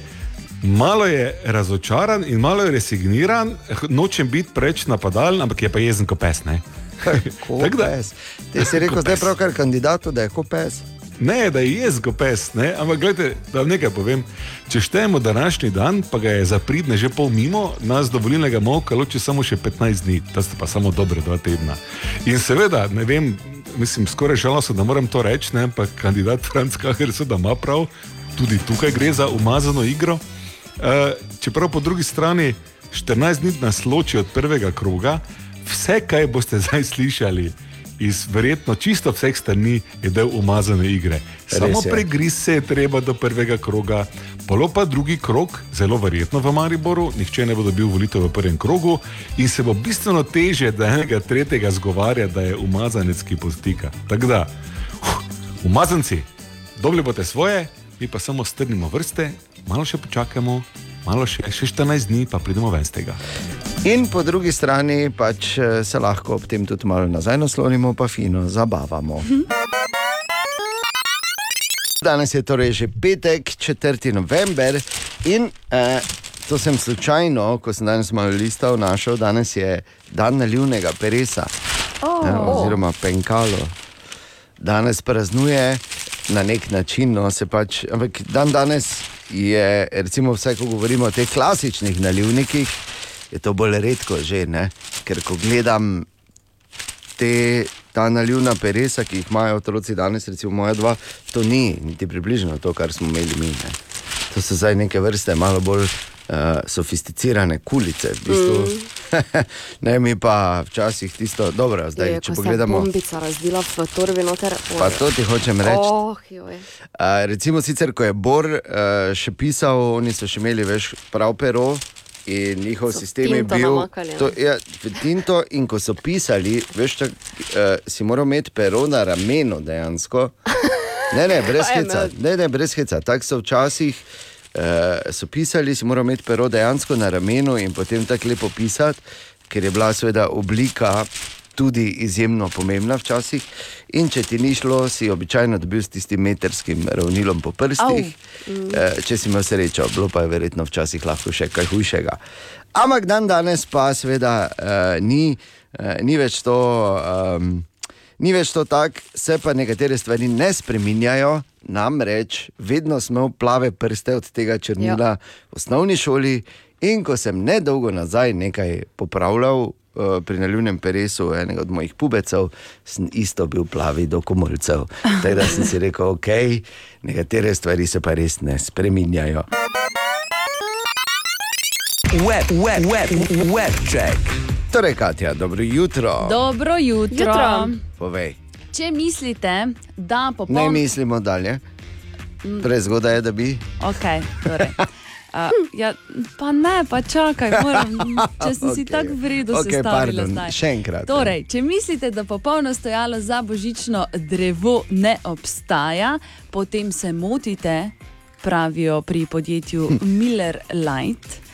Malo je razočaran in malo je resigniran, nočem biti preveč napadalen, ampak je pa jezen kot pes. Ne? Ko Tako da- pes. Ti si rekel, zdaj pes. pravkar kandidatu, da je kot pes. Ne, da je jezen kot pes, ne? ampak gledajte, da vam nekaj povem. Če štejemo današnji dan, pa ga je za pridne že pol mimo, nas do volilnega molka loči samo še 15 dni, to sta pa samo dobre dva tedna. In seveda, ne vem, mislim, skoraj žalostno, da moram to reči, ne? ampak kandidat Franz Kaher seveda ima prav, tudi tukaj gre za umazano igro. Uh, čeprav po drugi strani 14 dni nas loči od prvega kroga, vse, kaj boste zdaj slišali iz verjetno čisto vseh strani, je del umazane igre. Samo pregriz se je treba do prvega kroga, polo pa drugi krog, zelo verjetno v Mariboru, nihče ne bo dobil volitev v prvem krogu in se bo bistveno teže, da enega tretjega zgovarja, da je umazanec, ki postika. Tako da, uf, umazanci, dobili boste svoje, mi pa samo strnimo vrste, malo še počakamo, malo še, še 14 dni, pa pridemo ven z tega. In po drugi strani pač eh, se lahko ob tem tudi malo nazaj naslonimo, pa fino zabavamo. Danes je torej že petek, 4. november in eh, to sem slučajno, ko sem danes malo listal, našel, danes je dan nalivnega peresa Oh. ja, oziroma penkalo. Danes praznuje na nek način, no, se pač, ampak dan danes je, recimo, vsaj ko govorimo o teh klasičnih nalivnikih, je to bolj redko že, ne? ker ko gledam te, ta nalivna peresa, ki jih imajo otroci danes, recimo moja dva, to ni niti približno to, kar smo imeli mi. Ne? To so zdaj neke vrste malo bolj uh, sofisticirane kulice. V bistvu. Mm. ne, mi pa včasih tisto, dobro, zdaj, Je, če pogledamo. Bombica razdela v torbi noter. Pa to ti hočem reči. Oh. Uh, recimo, sicer, ko je Bor uh, še pisal, oni so še imeli več prav pero. In njihov So sistem je bil, namakali, ne? to, ja, tinto, in ko so pisali, veš, tak, uh, si moral imeti pero na ramenu dejansko. Ne, ne, brez heca. Ne, ne, brez heca. Tako so včasih uh, so pisali, si moral imeti pero dejansko na ramenu in potem tako lepo pisati, ker je bila seveda oblika tudi izjemno pomembna včasih. In če ti ni šlo, si običajno dobil s tistim metrskim ravnilom po prstih. Mm. Eh, Če si imel srečo, bilo pa je verjetno včasih lahko še kaj hujšega. Ampak dan danes pa seveda uh, ni, uh, ni več to. Um, Ni več to tako, se pa nekatere stvari ne spreminjajo, namreč vedno smo plave prste od tega črnila ja. v osnovni šoli. In ko sem nedolgo nazaj nekaj popravljal uh, pri nalivnem peresu enega od mojih pubecev, sem isto bil plavi do komolcev. Tako da sem si rekel, ok, nekatere stvari se pa res ne spreminjajo. Web, web, web, web check. Torej, Katja, dobro jutro. Dobro jutro. Jutro. Povej, Če mislite, da ne popoln... mislimo dalje. Prezgodaj je, da bi. Okay, torej. Uh, ja, pa ne, pa čakaj, moram, če sem si Okej. tako v redu Okej, sestavila pardon, zdaj. še enkrat. Torej, če mislite, da popolno stojalo za božično drevo ne obstaja, potem se motite, pravijo pri podjetju Miller Light.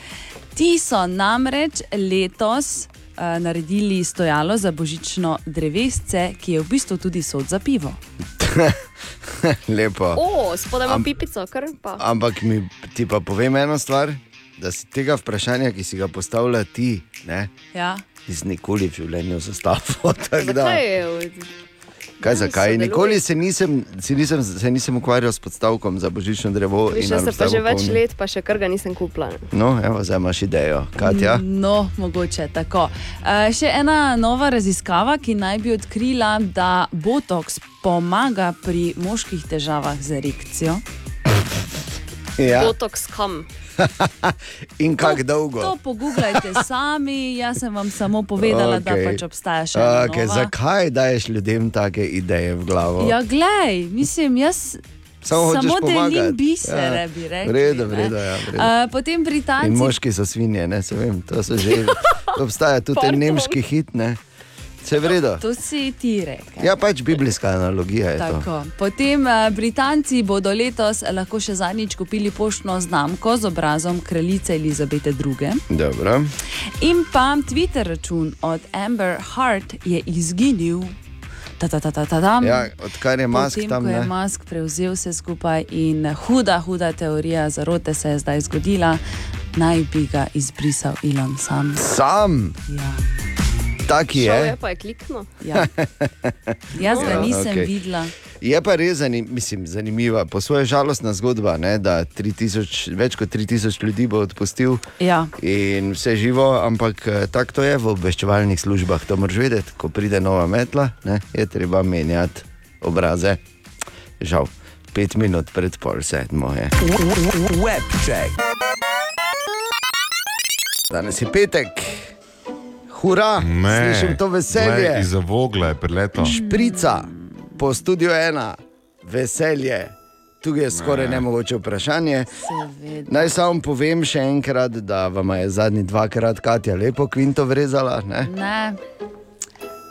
Ti so namreč letos uh, naredili stojalo za božično drevesce, ki je v bistvu tudi sod za pivo. Lepo. O, spodaj imam Am- pipico, kar pa. Ampak mi ti pa povem eno stvar, da si tega vprašanja, ki si ga postavlja ti, ne, Ja. nisi nikoli v življenju zastavil. Zakaj je? Kaj, zakaj? Nikoli se nisem, si nisem, se nisem ukvarjal s podstavkom za božično drevo. in Više se pa že več polni. let, pa še kar ga nisem kupila. No, evo, zdaj imaš idejo, Katja. No, mogoče tako. Uh, še ena nova raziskava, ki naj bi odkrila, da botoks pomaga pri moških težavah z erekcijo. Ja. Botox kam? In kako dolgo? To pogooglajte sami, jaz sem vam samo povedala, okay. da pač obstaja še ena. Okay, nova. zakaj daješ ljudem take ideje v glavo? Ja, glej, mislim, jaz. Samo Samo delim bisere, Ja. bi rekli. V redu, v ne. redu, ja, v redu. Uh, potem In Britanci. moški so svinje, ne se vem, to so že. Obstaja tudi nemški hit, ne? Vse v redu. To si ti rekel. Ja, pač biblijska analogija je to. Tako. Potem uh, Britanci bodo letos lahko še zadnjič kupili poštno znamko z obrazom kraljice Elizabete II. Dobro. In pa Twitter račun od Amber Hart je izginil. Ta, ta, ta, ta, ta. Ja, odkar je Musk Potem, tam, ko je ne? Musk prevzel vse skupaj in huda, huda teorija zarote se je zdaj zgodila, naj bi ga izbrisal Elon sam. Sam. Ja. Taki Šel je je. pa je kliknil. Ja. Jaz ga Ja, nisem okay. videla. Je pa res zanim, mislim, zanimiva, po svoje žalostna zgodba, ne, da 3000, več kot 3000 ljudi bo odpustil Ja. in vse živo, ampak eh, tako to je v obveščevalnih službah. To moraš vedeti, ko pride nova metla, ne, je treba menjati obraze. Žal, pet minut pred pol sedmo je. Web check. Danes je petek, hura, Ne, slišim to veselje. glej, Iz vogla je prileto. Šprica, po studiu ena, veselje. Tu je skoraj ne. nemogoče vprašanje. Seveda. Naj samo povem še enkrat, da vam je zadnji dvakrat Katja lepo kvinto vrezala. Ne? Ne,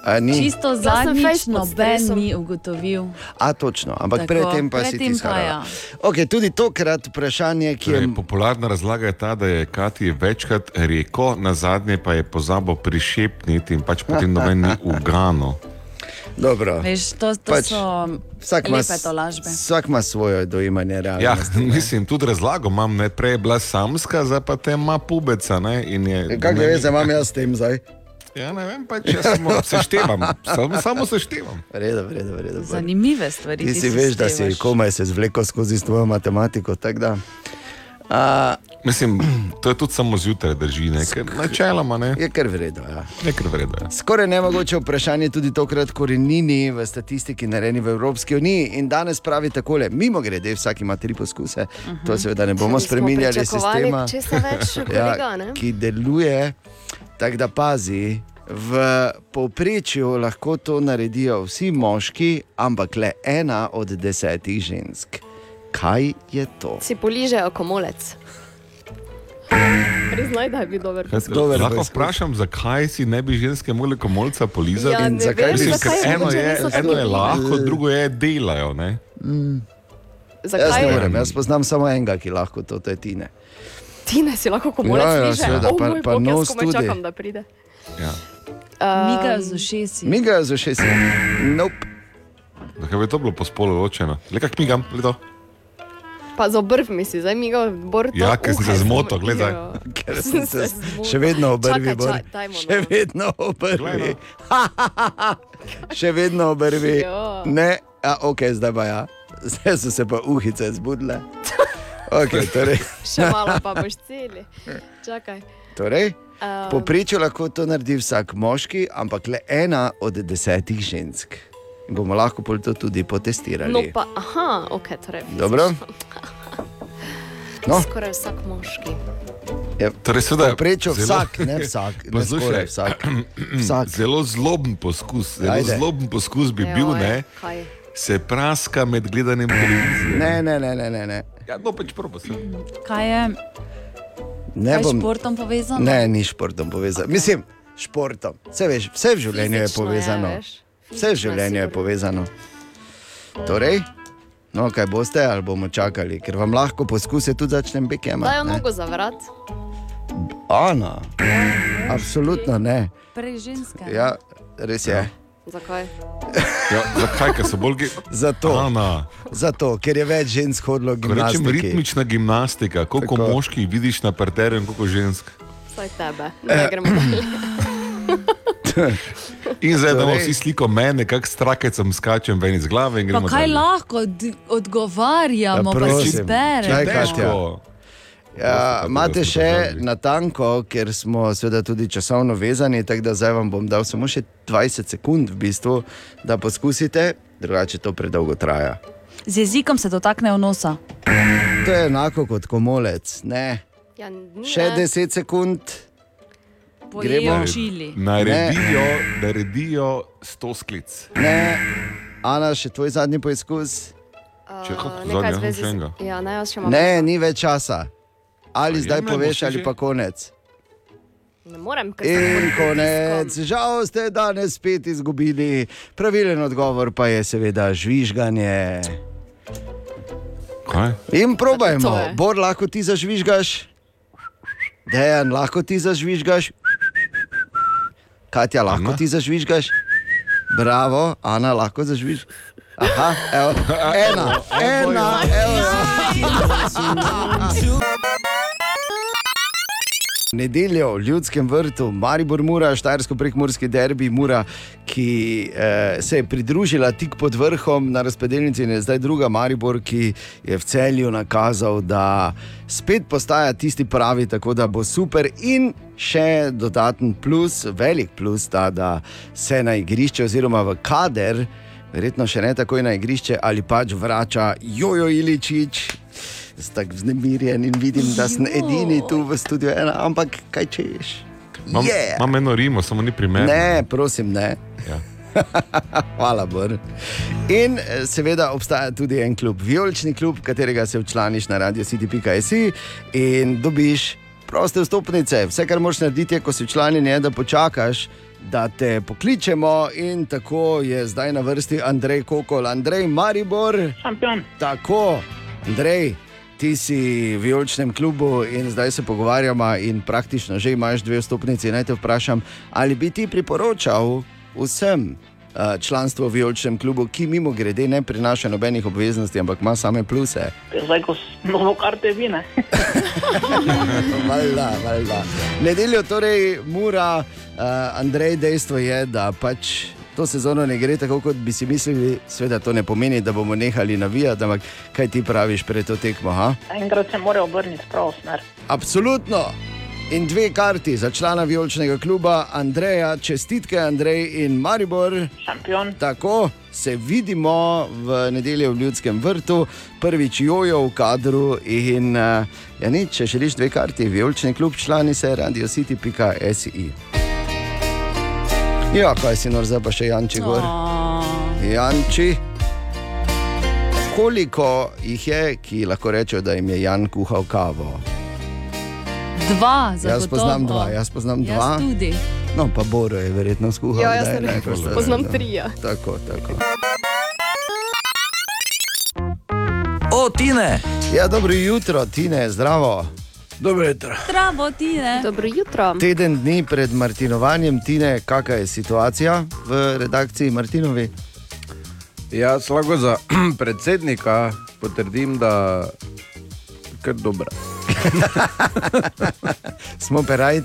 A, ni? čisto sem zadnjič noben ni ugotovil. A, točno, ampak Tako, predtem pa si ti skala. ja. Okay, tudi tokrat vprašanje, ki je. Torej, popularna razlaga je ta, da je Kati večkrat rekel, na zadnje pa je pozabil prišepniti in pač potem noben ni ugano. Dobro. Veš, to, to Pač so Vsak ima, vsak ima svoje dojemanje Ja, realnosti. mislim, tudi razlago imam, ne prej je bila samska, zdaj pa te ima pubeca. Ne, in je, Kaj ne- veze imam jaz s tem zdaj? Ja, ne vem, pač jaz samo seštevam. Samo, samo seštevam. Redo, redo, redo. Zanimive stvari. Ti si veš, da si komaj se zvlekel skozi s tvojo matematiko. a, Mislim, to je tudi samo zjutraj drži, ne? ker načeloma ne. je kar vredno. Ja. Je kar vredno. Ja. Skoraj nemogoče vprašanje tudi tokrat korenini v statistiki narejeni v Evropski uniji. In danes pravi takole, mimo grede, vsak ima tri poskuse, uh -huh. to seveda ne bomo Mhm. Spremenjali sistema, več, kolega, ne? ki deluje. Tako da pazi, v povprečju lahko to naredijo vsi moški, ampak le ena od desetih žensk. Kaj je to? Si poližejo komolec. Priznaj, da je bil dober. Poskus. Dober lahko poskus. vprašam, zakaj si ne bi ženske mogli komolca polizati? Ja, zakaj Mislim, zakaj eno je, eno je lahko, drugo je delajo. Ne? Jaz ne Zakaj? morem, jaz poznam samo enega, ki lahko to, to je Tine. Ti ne si lahko komolec Ja, ja, liže? seveda, O pa- moj pa bog, nos jaz komaj čakam, da pride. Ja. Miga Um, z ušesi. Mi ga za šest let. Nope. Zakaj bi to bilo po spolu ločeno? Le kak migam, gledaj. Pa za obrvmi si, zdaj mi ga bor. Ja, ker sem se zmotil, gledaj. Ker sem se še vedno obrvi, Čakaj, Bor. čakaj, dajmo, še no. vedno obrvi. še vedno obrvi. Ne, a, ok, zdaj pa ja. Zdaj so se pa uhice zbudile. Okay, torej, Še malo pa boš celi. Čakaj. torej, Um, Poprečju lahko to naredi vsak moški, ampak le ena od desetih žensk. In bomo lahko pol to tudi potestirali. No pa, aha, ok, torej. Dobro. No. Skoraj vsak moški. Je, Torej, seveda, Povprečju zelo- vsak, ne vsak, ne skoraj vsak. vsak. Zelo zloben poskus, zelo Ajde. zloben poskus bi Joj, bil, ne? kaj? Se praska med gledanjem televizije. Ne, ne, ne, ne, ne. ne. Ja, no, pač probo se. Kaj je ne kaj bom, športom povezano? ne, ni športom povezano. Okay. Mislim, športom. Vse, veš, vse v življenju je Fizično je, povezano. Vse v Fizično je življenju je povezano. Torej, no, kaj boste, ali bomo čakali, ker vam lahko poskuse tudi začnem bekema. Dajo nogo za vrat. Ana, absolutno ne. Prej ženske. Ja, res je. Zakaj? Ja, zakaj, ker so bolj ge... Zato, Ana, zato, ker je več žensk hodilo ko rečem ritmična gimnastika, koliko Tako. moških vidiš na parterju in koliko žensk. Saj tebe. Eh. Ne gremo dalje. In zdaj imamo Torej- vsi sliko mene, kak strakecem skačem ven iz glave in Pa gremo kaj dalje. lahko od, odgovarjamo, Ja, pa si prosim. zberemo. Čakaj, Težko. Katja. Ja, imate še na tanko, ker smo seveda tudi časovno vezani, tako da zdaj vam bom dal samo še 20 sekund, v bistvu, da poskusite, drugače to predolgo traja. Z jezikom se dotakne v nosa. To je enako kot komolec. Ne. Ja, ni, Še ne. 10 sekund, Gremo. čili. Naredijo, naredijo sto sklic. ne. Ana, še tvoj zadnji poizkus. Če kako Uh, zadnji, še z... enega. Ja, ne, imam. Ne, ni več časa. Ali zdaj poveš, ali pa konec. Ne morem, ker sem konec, žal ste danes spet izgubili. Pravilen odgovor pa je seveda žvižganje. Kaj? In probajmo. Bor, lahko ti zažvižgaš, Dejan, lahko ti zažvižgaš, Katja, lahko Ana? ti zažvižgaš, bravo, Ana, lahko zažvižgaš. Aha, evo, ena, ena, evo. Nedeljo v Ljudskem vrtu, Maribor Mura, Štajersko prekmorski derbi Mura, ki eh, se je pridružila tik pod vrhom na razpredelnici in je zdaj druga Maribor, ki je v celju nakazal, da spet postaja tisti pravi, tako da bo super in še dodaten plus, velik plus ta, da se na igrišče oziroma v kader, verjetno še ne takoj na igrišče ali pač vrača Jojo Iličič. Tako vznemirjen in vidim, da sem edini tu v studiu, ena, ampak kaj češ? Imam Yeah. imam eno rimo, samo ni primerno. Ne, prosim, ne. Ja. Hvala, Bor. In eh, seveda obstaja tudi en klub, Violčni klub, katerega se včlaniš na radiocity.js in dobiš proste vstopnice. Vse, kar moraš narediti, je, ko si včlanjen, je, da počakaš. Da te pokličemo, in tako je zdaj na vrsti Andrej Kokol, Andrej Maribor. Šampion. Tako, Andrej, ti si v Violčnem klubu in zdaj se pogovarjamo, in praktično že imaš dve vstopnici. Naj te vprašam, ali bi ti priporočal vsem, uh, članstvo v Vijolčnem klubu, ki mimo grede ne prinaša nobenih obveznosti, ampak ima same pluse. Zdaj, ko smo karte vine. valjda, valjda. Nedeljo torej mura, uh, Andrej, dejstvo je, da pač. To sezono ne gre tako, kot bi si mislili, seveda to ne pomeni, da bomo nehali navijati, ampak kaj ti praviš pred to tekmo? Ha? Enkrat se mora obrniti v pravo smer. Absolutno. In dve karti za člana Vijolčnega kluba, Andreja, čestitke Andrej in Maribor. Šampion. Tako se vidimo v nedeljo v Ljudskem vrtu, prvič jojo v kadru. In uh, ja, nič, če želiš dve karti, Vijolčni klub, člani se radiocity.si. Ja, kaj si nor zdaj pa še Janči gor? Janči. Koliko jih je, ki lahko rečejo, da jim je Jan kuhal kavo? Dva, Jaz zagotovo. poznam dva, jaz poznam Jaz dva. tudi. No, pa Boro je verjetno skuhal. Ja, jaz ne ne, ste- poznam tri, ja. Tako, tako. O, Tine! Ja, dobro jutro, Tine, zdravo. Dobro jutro. Zdravo, Tine. Dobro jutro. Teden dni pred Martinovanjem, Tine, kakšna je situacija v redakciji Martinovi? Jaz lahko za predsednika potrdim, da je kar dobro. Smo perajt.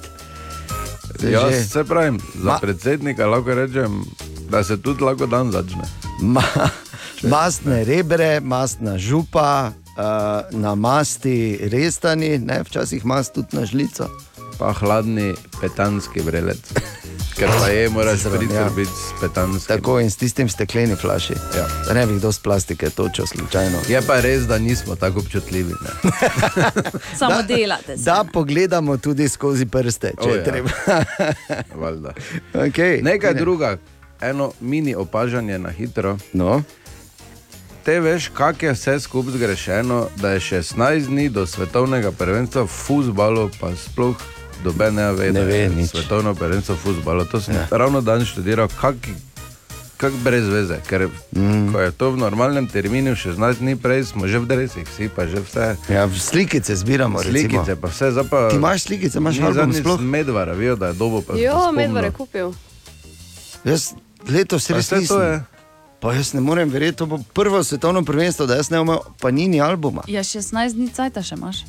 Jaz se pravim, za Ma... predsednika lahko rečem, da se tudi lahko dan začne. Ma, mastne rebre, mastna župa, uh, na masti restani, ne, včasih mast tudi na žlico. Pa hladni petanski vrelec. Ker pa je, moraš priti ja. biti s petanskim. Tako in s tistim stekleni flaši. Ja. Da ne bi kdo z plastike točil slučajno. Je pa res, da nismo tako občutljivi. Ne? Samo delate. Se. Da pogledamo tudi skozi prste, če O, je ja. treba. Okay. Nekaj Ne. druga, eno mini opažanje na hitro. No. Te veš, kak je vse skupaj zgrešeno, da je 16 dni do svetovnega prvenstva v futbalu, pa sploh dobe ne ve, Ne da ve je nič. svetovno prvenstvo v futbalu. To sem Ja. ravno danes študiral, kak, kak brez veze. Ker mm. ko je to v normalnem terminu, 16 dni prej smo že v dresih, vsi pa že vse. Ja, slikice zbiramo. recimo. Slikice, pa vse, zdaj pa. Ti imaš slikice, imaš album zadnjič sploh? Medvara, vijo, da je dobo pa. Jo, spomnil. medved je kupil. Jaz letos res nisem. Pa jaz ne morem verjeti, to bo prvo svetovno prvenstvo, da jaz ne imam pa nini albuma. Ja, 16 dni cajta še imaš.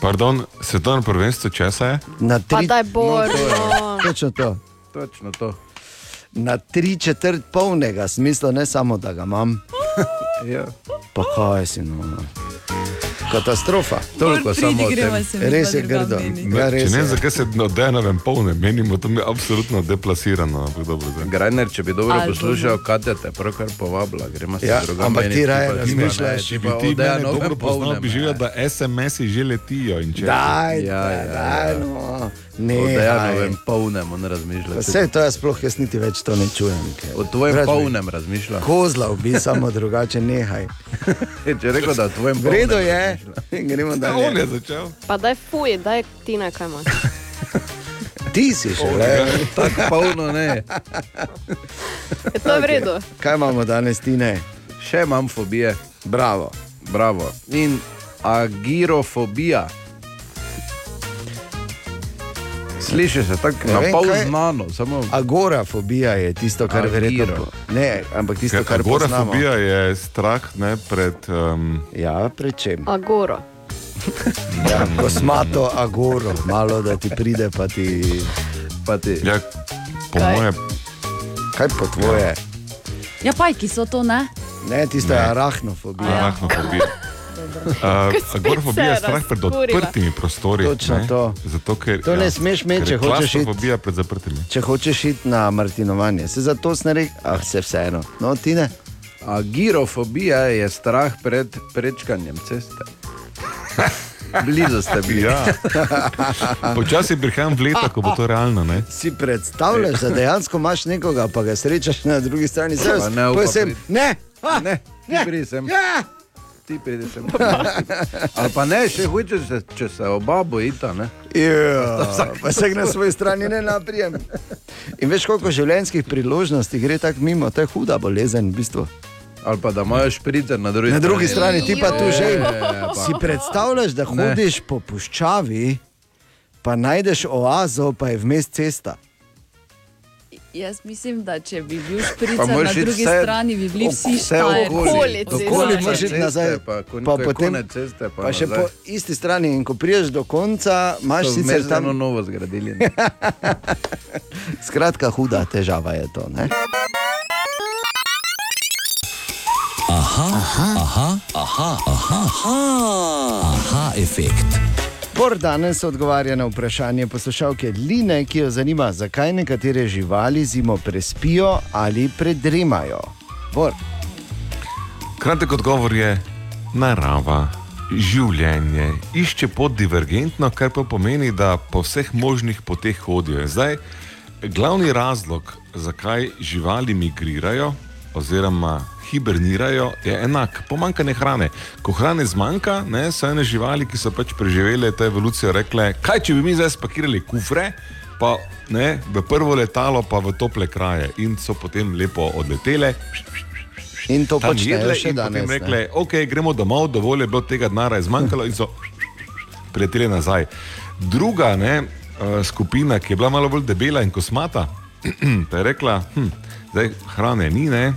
Pardon, svetovno prvenstvo česa je? Na Pa tri, daj bor, to je. no. točno to. Točno to. Na tri četrt polnega smisla, ne samo da ga imam. Ja. Pa kaj si no. Katastrofa. Toliko samo o tem. Res je grdo. Ja, Če res ne, je. zakaj se na denovem polne, menimo, to mi je absolutno deplasirano. Grajner, če bi dobro poslušal, Katja te pravkar povabila, gremo se Ja, drugam. ampak ti raje razmišljaš, ne, Če bi pa ti Novem dobro poznal, polnem, bi želel, ne. da SMS-i že letijo. in če- Daj, Ja, daj, ja, daj, ja. no. Ne, O daj. Dejanovem polnem, on razmišlja. Vse to jaz sploh jaz niti več to ne čujem. O tvojem Brać mi. polnem razmišlja. Kozla bi samo drugače, nehaj. Če je rekel, da o tvojem V redu polnem je, gremo Ja, on je začel. Pa daj fuj, daj ti na kaj imaš. Ti si še le. Tako polno ne. Je to v redu? Kaj imamo danes, ti ne? Še imam fobije. Bravo. Bravo. In agirofobija. Sliši se tako Ne na pol znano, samo Agorafobija je tisto, kar verjetno. Ne, ampak tisto, kar poznamo. Agorafobija je strah ne, pred. Um, Ja, pred čem? Agoro. Ja, kosmato agoro, malo da ti pride, pa ti. Pa ti. ja, po Kaj? moje, Kaj po tvoje? Ja, pajki so to, ne? Ne, tisto je Ne. arachnofobija. Uh, agorafobija je strah pred odprtimi prostori. Točno ne, to. Zato, ker, To ne smeš imeti, če hočeš iti. Pred zaprtimi. Če hočeš iti na Martinovanje, se zato sneri, ah, se vseeno. No, ti ne. Agirofobija je strah pred prečkanjem ceste. Blizu ste bili. Ja. Počasi prihajam v leta, ko bo to realno. Ne? Si predstavljaš, da dejansko imaš nekoga, pa ga srečaš na drugi strani. Zdaj, Pa ne upa pa sem, priti. ne, ah, Ne, ti ne. pridi sem. Ja. Ti pridi sem. Ali pa ne, še hujče, če, če se oba bojita. Ne? Ja, pa se na svoji strani ne naprijem. In veš, koliko življenjskih priložnosti gre tako mimo, to je huda bolezen v bistvu. Ali pa da imaš špricer na drugi Na strani. drugi strani ti pa tu že. Ja, pa- Si predstavljaš, da Ne. hodiš po puščavi, pa najdeš oazo, pa je vmes cesta. Jaz mislim, da če bi bil špricer na drugi vse strani, bi bili vsi vse štajerci. okoli. Okoli moraš iti nazaj, pa, pa, potem, konec ceste, pa pa še nazaj. po isti strani. In ko priješ do konca, imaš sicer vmes tam novo zgradili. Skratka, huda težava je to. Ne? Aha, aha, aha, aha, aha, aha, aha efekt. Bor danes odgovarja na vprašanje poslušalke Line, ki jo zanima, zakaj nekatere živali zimo prespijo ali predremajo. Bor. Kratek odgovor je narava, življenje, išče pot divergentno, kar pa pomeni, da po vseh možnih poteh hodijo. Zdaj, glavni razlog, zakaj živali migrirajo oziroma hibernirajo, je enak: pomankanje hrane. Ko hrane zmanjka, ne, so ene živali, ki so pač preživele to evolucijo, rekle, kaj če bi mi zdaj spakirali kufre. Pa ne, v prvo letalo, pa v tople kraje, in so potem lepo odletele, In to počnejo še in danes. ne. rekle, ok, gremo domov, dovolj je bilo tega denarja, zmanjkalo in so prileteli nazaj. Druga ne, eh, skupina, ki je bila malo bolj debela in kosmata, pa je rekla, hm, zdaj hrane ni, ne.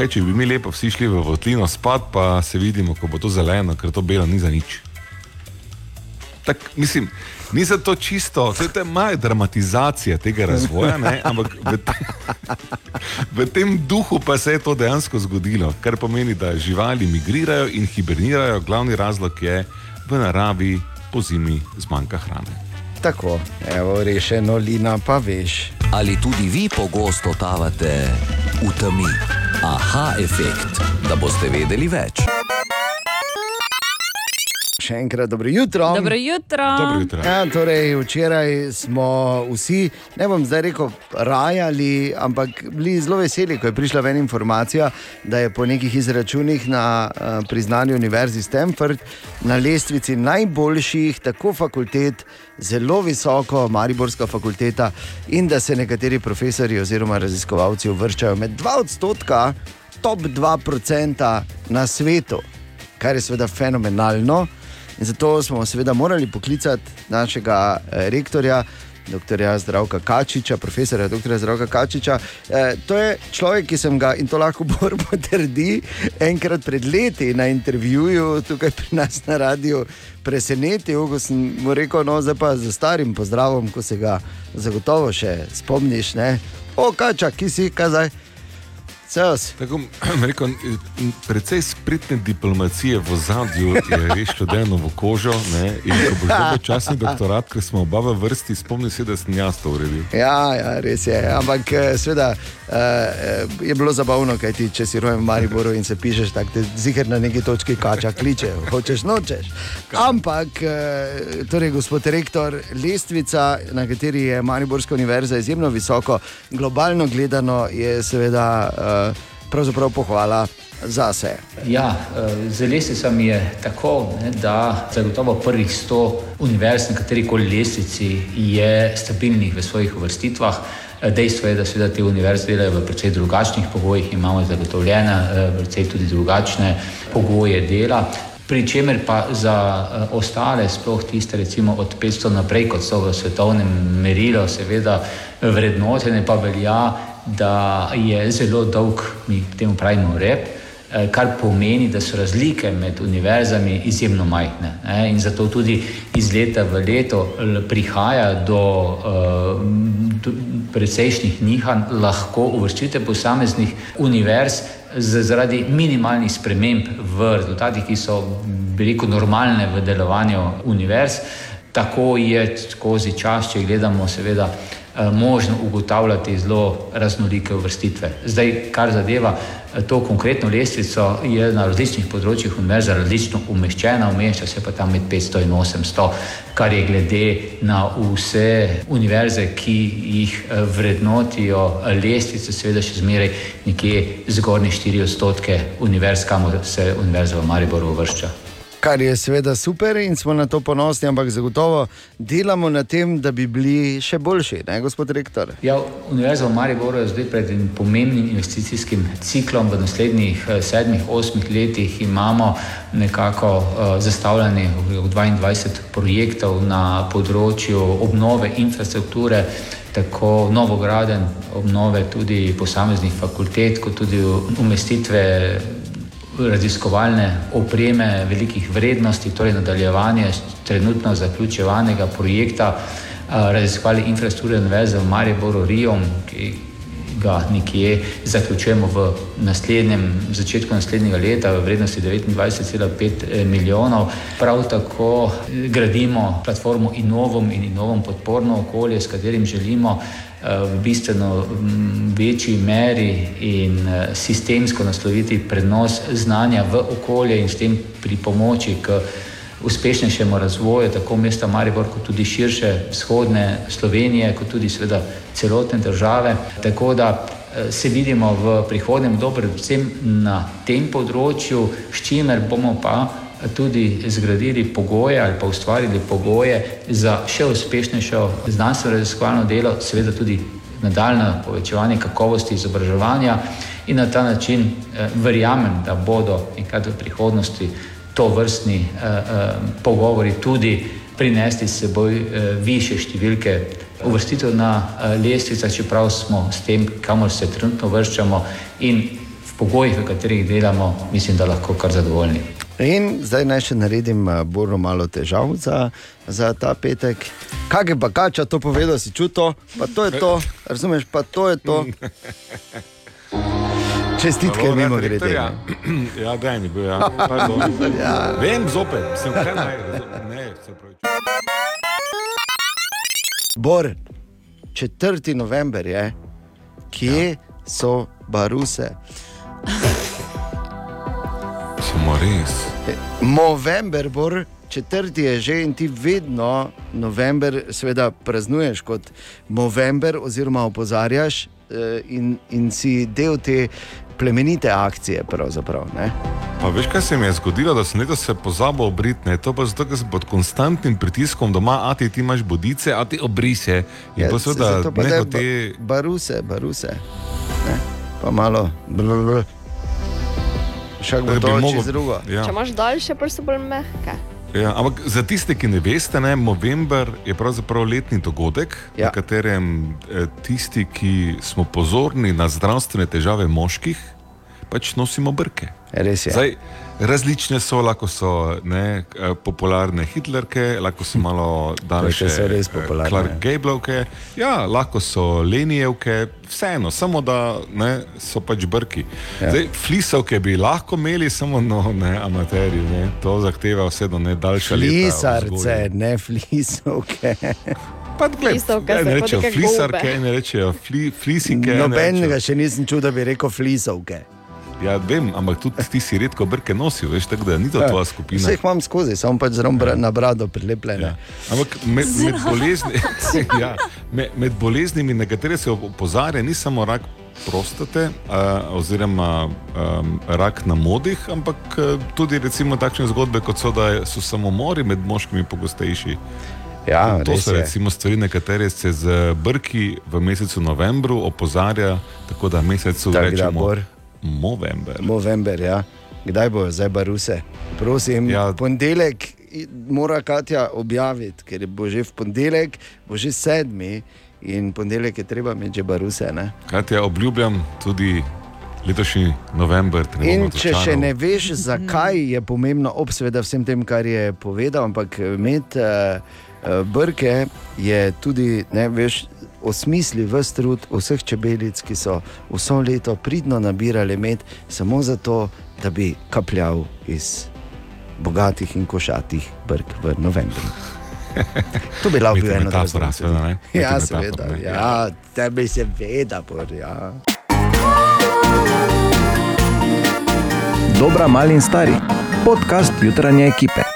Kaj, če bi mi lepo vsi šli v votlino spat, pa se vidimo, ko bo to zeleno, ker to belo ni za nič. Tak, mislim, ni za to čisto, to je ta mala dramatizacija tega razvoja, ne, ampak v, te, v tem duhu pa se je to dejansko zgodilo, kar pomeni, da živali migrirajo in hibernirajo. Glavni razlog je v naravi po zimi zmanjka hrane. Tako, evo, rešeno, Lina, pa veš. Ali tudi vi pogosto totavate v temi? Aha efekt, da boste vedeli več. Še enkrat dobro jutro. Dobro jutro. Dobro jutro. Ja, torej, včeraj smo vsi, ne bom zdaj rekel, rajali, ampak bili zelo veseli, ko je prišla ven informacija, da je po nekih izračunih na uh, priznanju Univerzi Stanford na lestvici najboljših tako fakultet, zelo visoko, Mariborska fakulteta, in da se nekateri profesori oziroma raziskovalci uvrščajo med 2 odstotka, top 2% na svetu, kar je seveda fenomenalno. In zato smo seveda morali poklicati našega eh, rektorja, dr. Zdravka Kačiča, profesora dr. Zdravka Kačiča. Eh, to je človek, ki sem ga in to lahko Bor potrdi, enkrat pred leti na intervjuju tukaj pri nas na radiju presenetil, ko sem mu rekel, no zdaj pa z starim pozdravom, ko se ga zagotovo še spomniš. Ne? O, Kača, ki si, kaj Ceos. Tako, rekel, precej spritne diplomacije v zadju je res študentno v kožo. Ne? In ko boš dobil časni doktorat, ker smo oba v vrsti, spomni se, da sem jaz to uredil. Ja, ja, res je. Ampak eh, seveda uh, je bilo zabavno, kaj ti, če si rojen v Mariboru in se pišeš, tako te ziger na neki točki kača kliče, hočeš nočeš. Ampak, uh, torej, gospod rektor, lestvica, na kateri je Mariborska univerza izjemno visoko, globalno gledano je seveda pravzaprav pohvala zase. Ja, eh, z lestvicami je tako, ne, da zagotovo prvih 100 univerz na kateri koli lestvici je stabilnih v svojih uvrstitvah. Eh, Dejstvo je, da seveda te univerze delajo v precej drugačnih pogojih, imamo zagotovljene eh, precej tudi drugačne pogoje dela. Pričemer pa za ostale, sploh tiste, recimo od 500 naprej, kot so v svetovnem merilu, seveda vrednotenje, pa velja, da je zelo dolg, mi temu pravimo, rep, eh, kar pomeni, da so razlike med univerzami izjemno majhne. Ne? In zato tudi iz leta v leto prihaja do, uh, do precejšnjih nihanj, lahko uvrščite posameznih univerz zaradi minimalnih sprememb v rezultatih, ki so, bi rekel, normalne v delovanju univerz. Tako je skozi čas, če gledamo, seveda, eh, možno ugotavljati zelo raznolike uvrstitve. Zdaj, kar zadeva eh, to konkretno lestvico, je na različnih področjih univerza različno umeščena, umešča se pa tam med 500 in 800, kar je glede na vse univerze, ki jih eh, vrednotijo eh, lestvice, seveda še zmeraj nekje zgornji 4 odstotke univerz, kamor se univerza v Mariboru uvršča. Kar je seveda super in smo na to ponosni, ampak zagotovo delamo na tem, da bi bili še boljši, ne, gospod rektor. Ja, Univerza v Mariboru je zdaj pred enim pomembnim investicijskim ciklom. V naslednjih eh, sedmih, osmih letih imamo nekako uh, zastavljenih 22 projektov na področju obnove infrastrukture, tako novograden, obnove tudi posameznih fakultet, kot tudi umestitve raziskovalne opreme velikih vrednosti, torej nadaljevanje trenutno zaključevanega projekta a, raziskovalne infrastrukture Univerze v Mariboru, Rijom, ki ga nekje zaključujemo v naslednjem, začetku naslednjega leta v vrednosti 29,5 milijonov. Prav tako eh, gradimo platformo Innovom in Innovom podporno okolje, s katerim želimo eh, v bistveno mm, večji meri in eh, sistemsko nasloviti prenos znanja v okolje in s tem pripomoči k uspešnejšemu razvoju tako mesta Maribor, kot tudi širše vzhodne Slovenije, kot tudi seveda celotne države. Tako da eh, se vidimo v prihodnem dobro, predvsem na tem področju, s čimer bomo pa tudi zgradili pogoje ali pa ustvarili pogoje za še uspešnejšo znanstveno raziskovalno delo, seveda tudi nadaljne povečevanje kakovosti izobraževanja in na ta način eh, verjamem, da bodo enkrat v prihodnosti to vrstni eh, eh, pogovori tudi prinesli s seboj eh, više številke uvrstitev na eh, lestvicah, čeprav smo s tem, kamor se trenutno vrščamo in v pogojih, v katerih delamo, mislim, da lahko kar zadovoljni. In zdaj naj še naredim eh, bolj malo težav za, za ta petek. Kaj je pa kača to povedal, si čutil, pa to je to, razumeš, pa to je to. Čestitke, mimo grede. Ja, da je bil, ja. Ja. Vem, zopet, sem kaj naj, ne, se pravi. Bor, 4. november je, kje ja. so baruse? Samo res. November, bor, četrti je že in ti vedno november, seveda, praznuješ kot november, oziroma opozarjaš eh, in, in si del te plemenite akcije. ne. Pa veš, kaj se mi je zgodilo, da sem letos se pozabil obriti, ne? to pa zato, ker sem pod konstantnim pritiskom doma, a ti, ti imaš bodice, a ti obrise. In Ja, seveda pa neho zdaj te... ba- Baruse, baruse. Ne? Pa malo. Blablabla. Šak bo to mogel- čez drugo. Ja. Če imaš daljše, pa so bolj mehke. Ja, ampak za tiste, ki ne veste, ne, november je pravzaprav letni dogodek, ja. na katerem eh, tisti, ki smo pozorni na zdravstvene težave moških, pač nosimo brke. Res je. Zdaj, različne so, lahko so ne, eh, popularne Hitlerke, lahko so malo daljše so res eh, popularne, Clark ja. Gablovke, ja, lahko so Lenijevke, vseeno, samo da ne, so pač brki. Ja. Zdaj, flisovke bi lahko imeli, samo no, ne, amaterji, ne, to zahteva vse do ne daljše leta. Flisarce, ne flisovke. Pa gled, Flisovke ne rečejo flisarke, gobe. ne rečejo fli, flisike. ne Nobenega še nisem čutil, da bi rekel flisovke. Ja, vem, ampak tudi ti si redko brke nosil, veš, tako da ni to tvoja skupina. Vse jih imam skozi, samo pač zelo ja. na brado prilepljene. Ja. Ampak med, med, bolezni, ja, med, med boleznimi, na katere se opozarja, ni samo rak prostate uh, oziroma um, rak na modih, ampak uh, tudi recimo takšne zgodbe, kot so, da so samomori med moškimi pogostejši. Ja, to so recimo stvari, na katere se z brki v mesecu novembru opozarja, tako da mesecu Tako da, rečemo Bor. November. November, ja. Kdaj bo zdaj baruse? Prosim, ja. ponedeljek mora Katja objaviti, ker bo že v ponedeljek, bo že sedmi in ponedeljek je treba imeti že baruse. Ne? Ti obljubljam, tudi letošnji november. In bom če še ne veš, zakaj je pomembno, ob seveda vsem tem, kar je povedal, ampak imeti uh, brke je tudi, ne veš, osmisli vse trud vseh čebelic, ki so vso leto pridno nabirali med, samo zato, da bi kapljal iz bogatih in košatih brk v novembru. To bi lahko bil eno metafora, razumno. seveda, ne? Niti Ja, metafora, seveda. ne. Ja, tebi seveda, por, ja. Dobra, mali in stari. Podcast jutranje ekipe.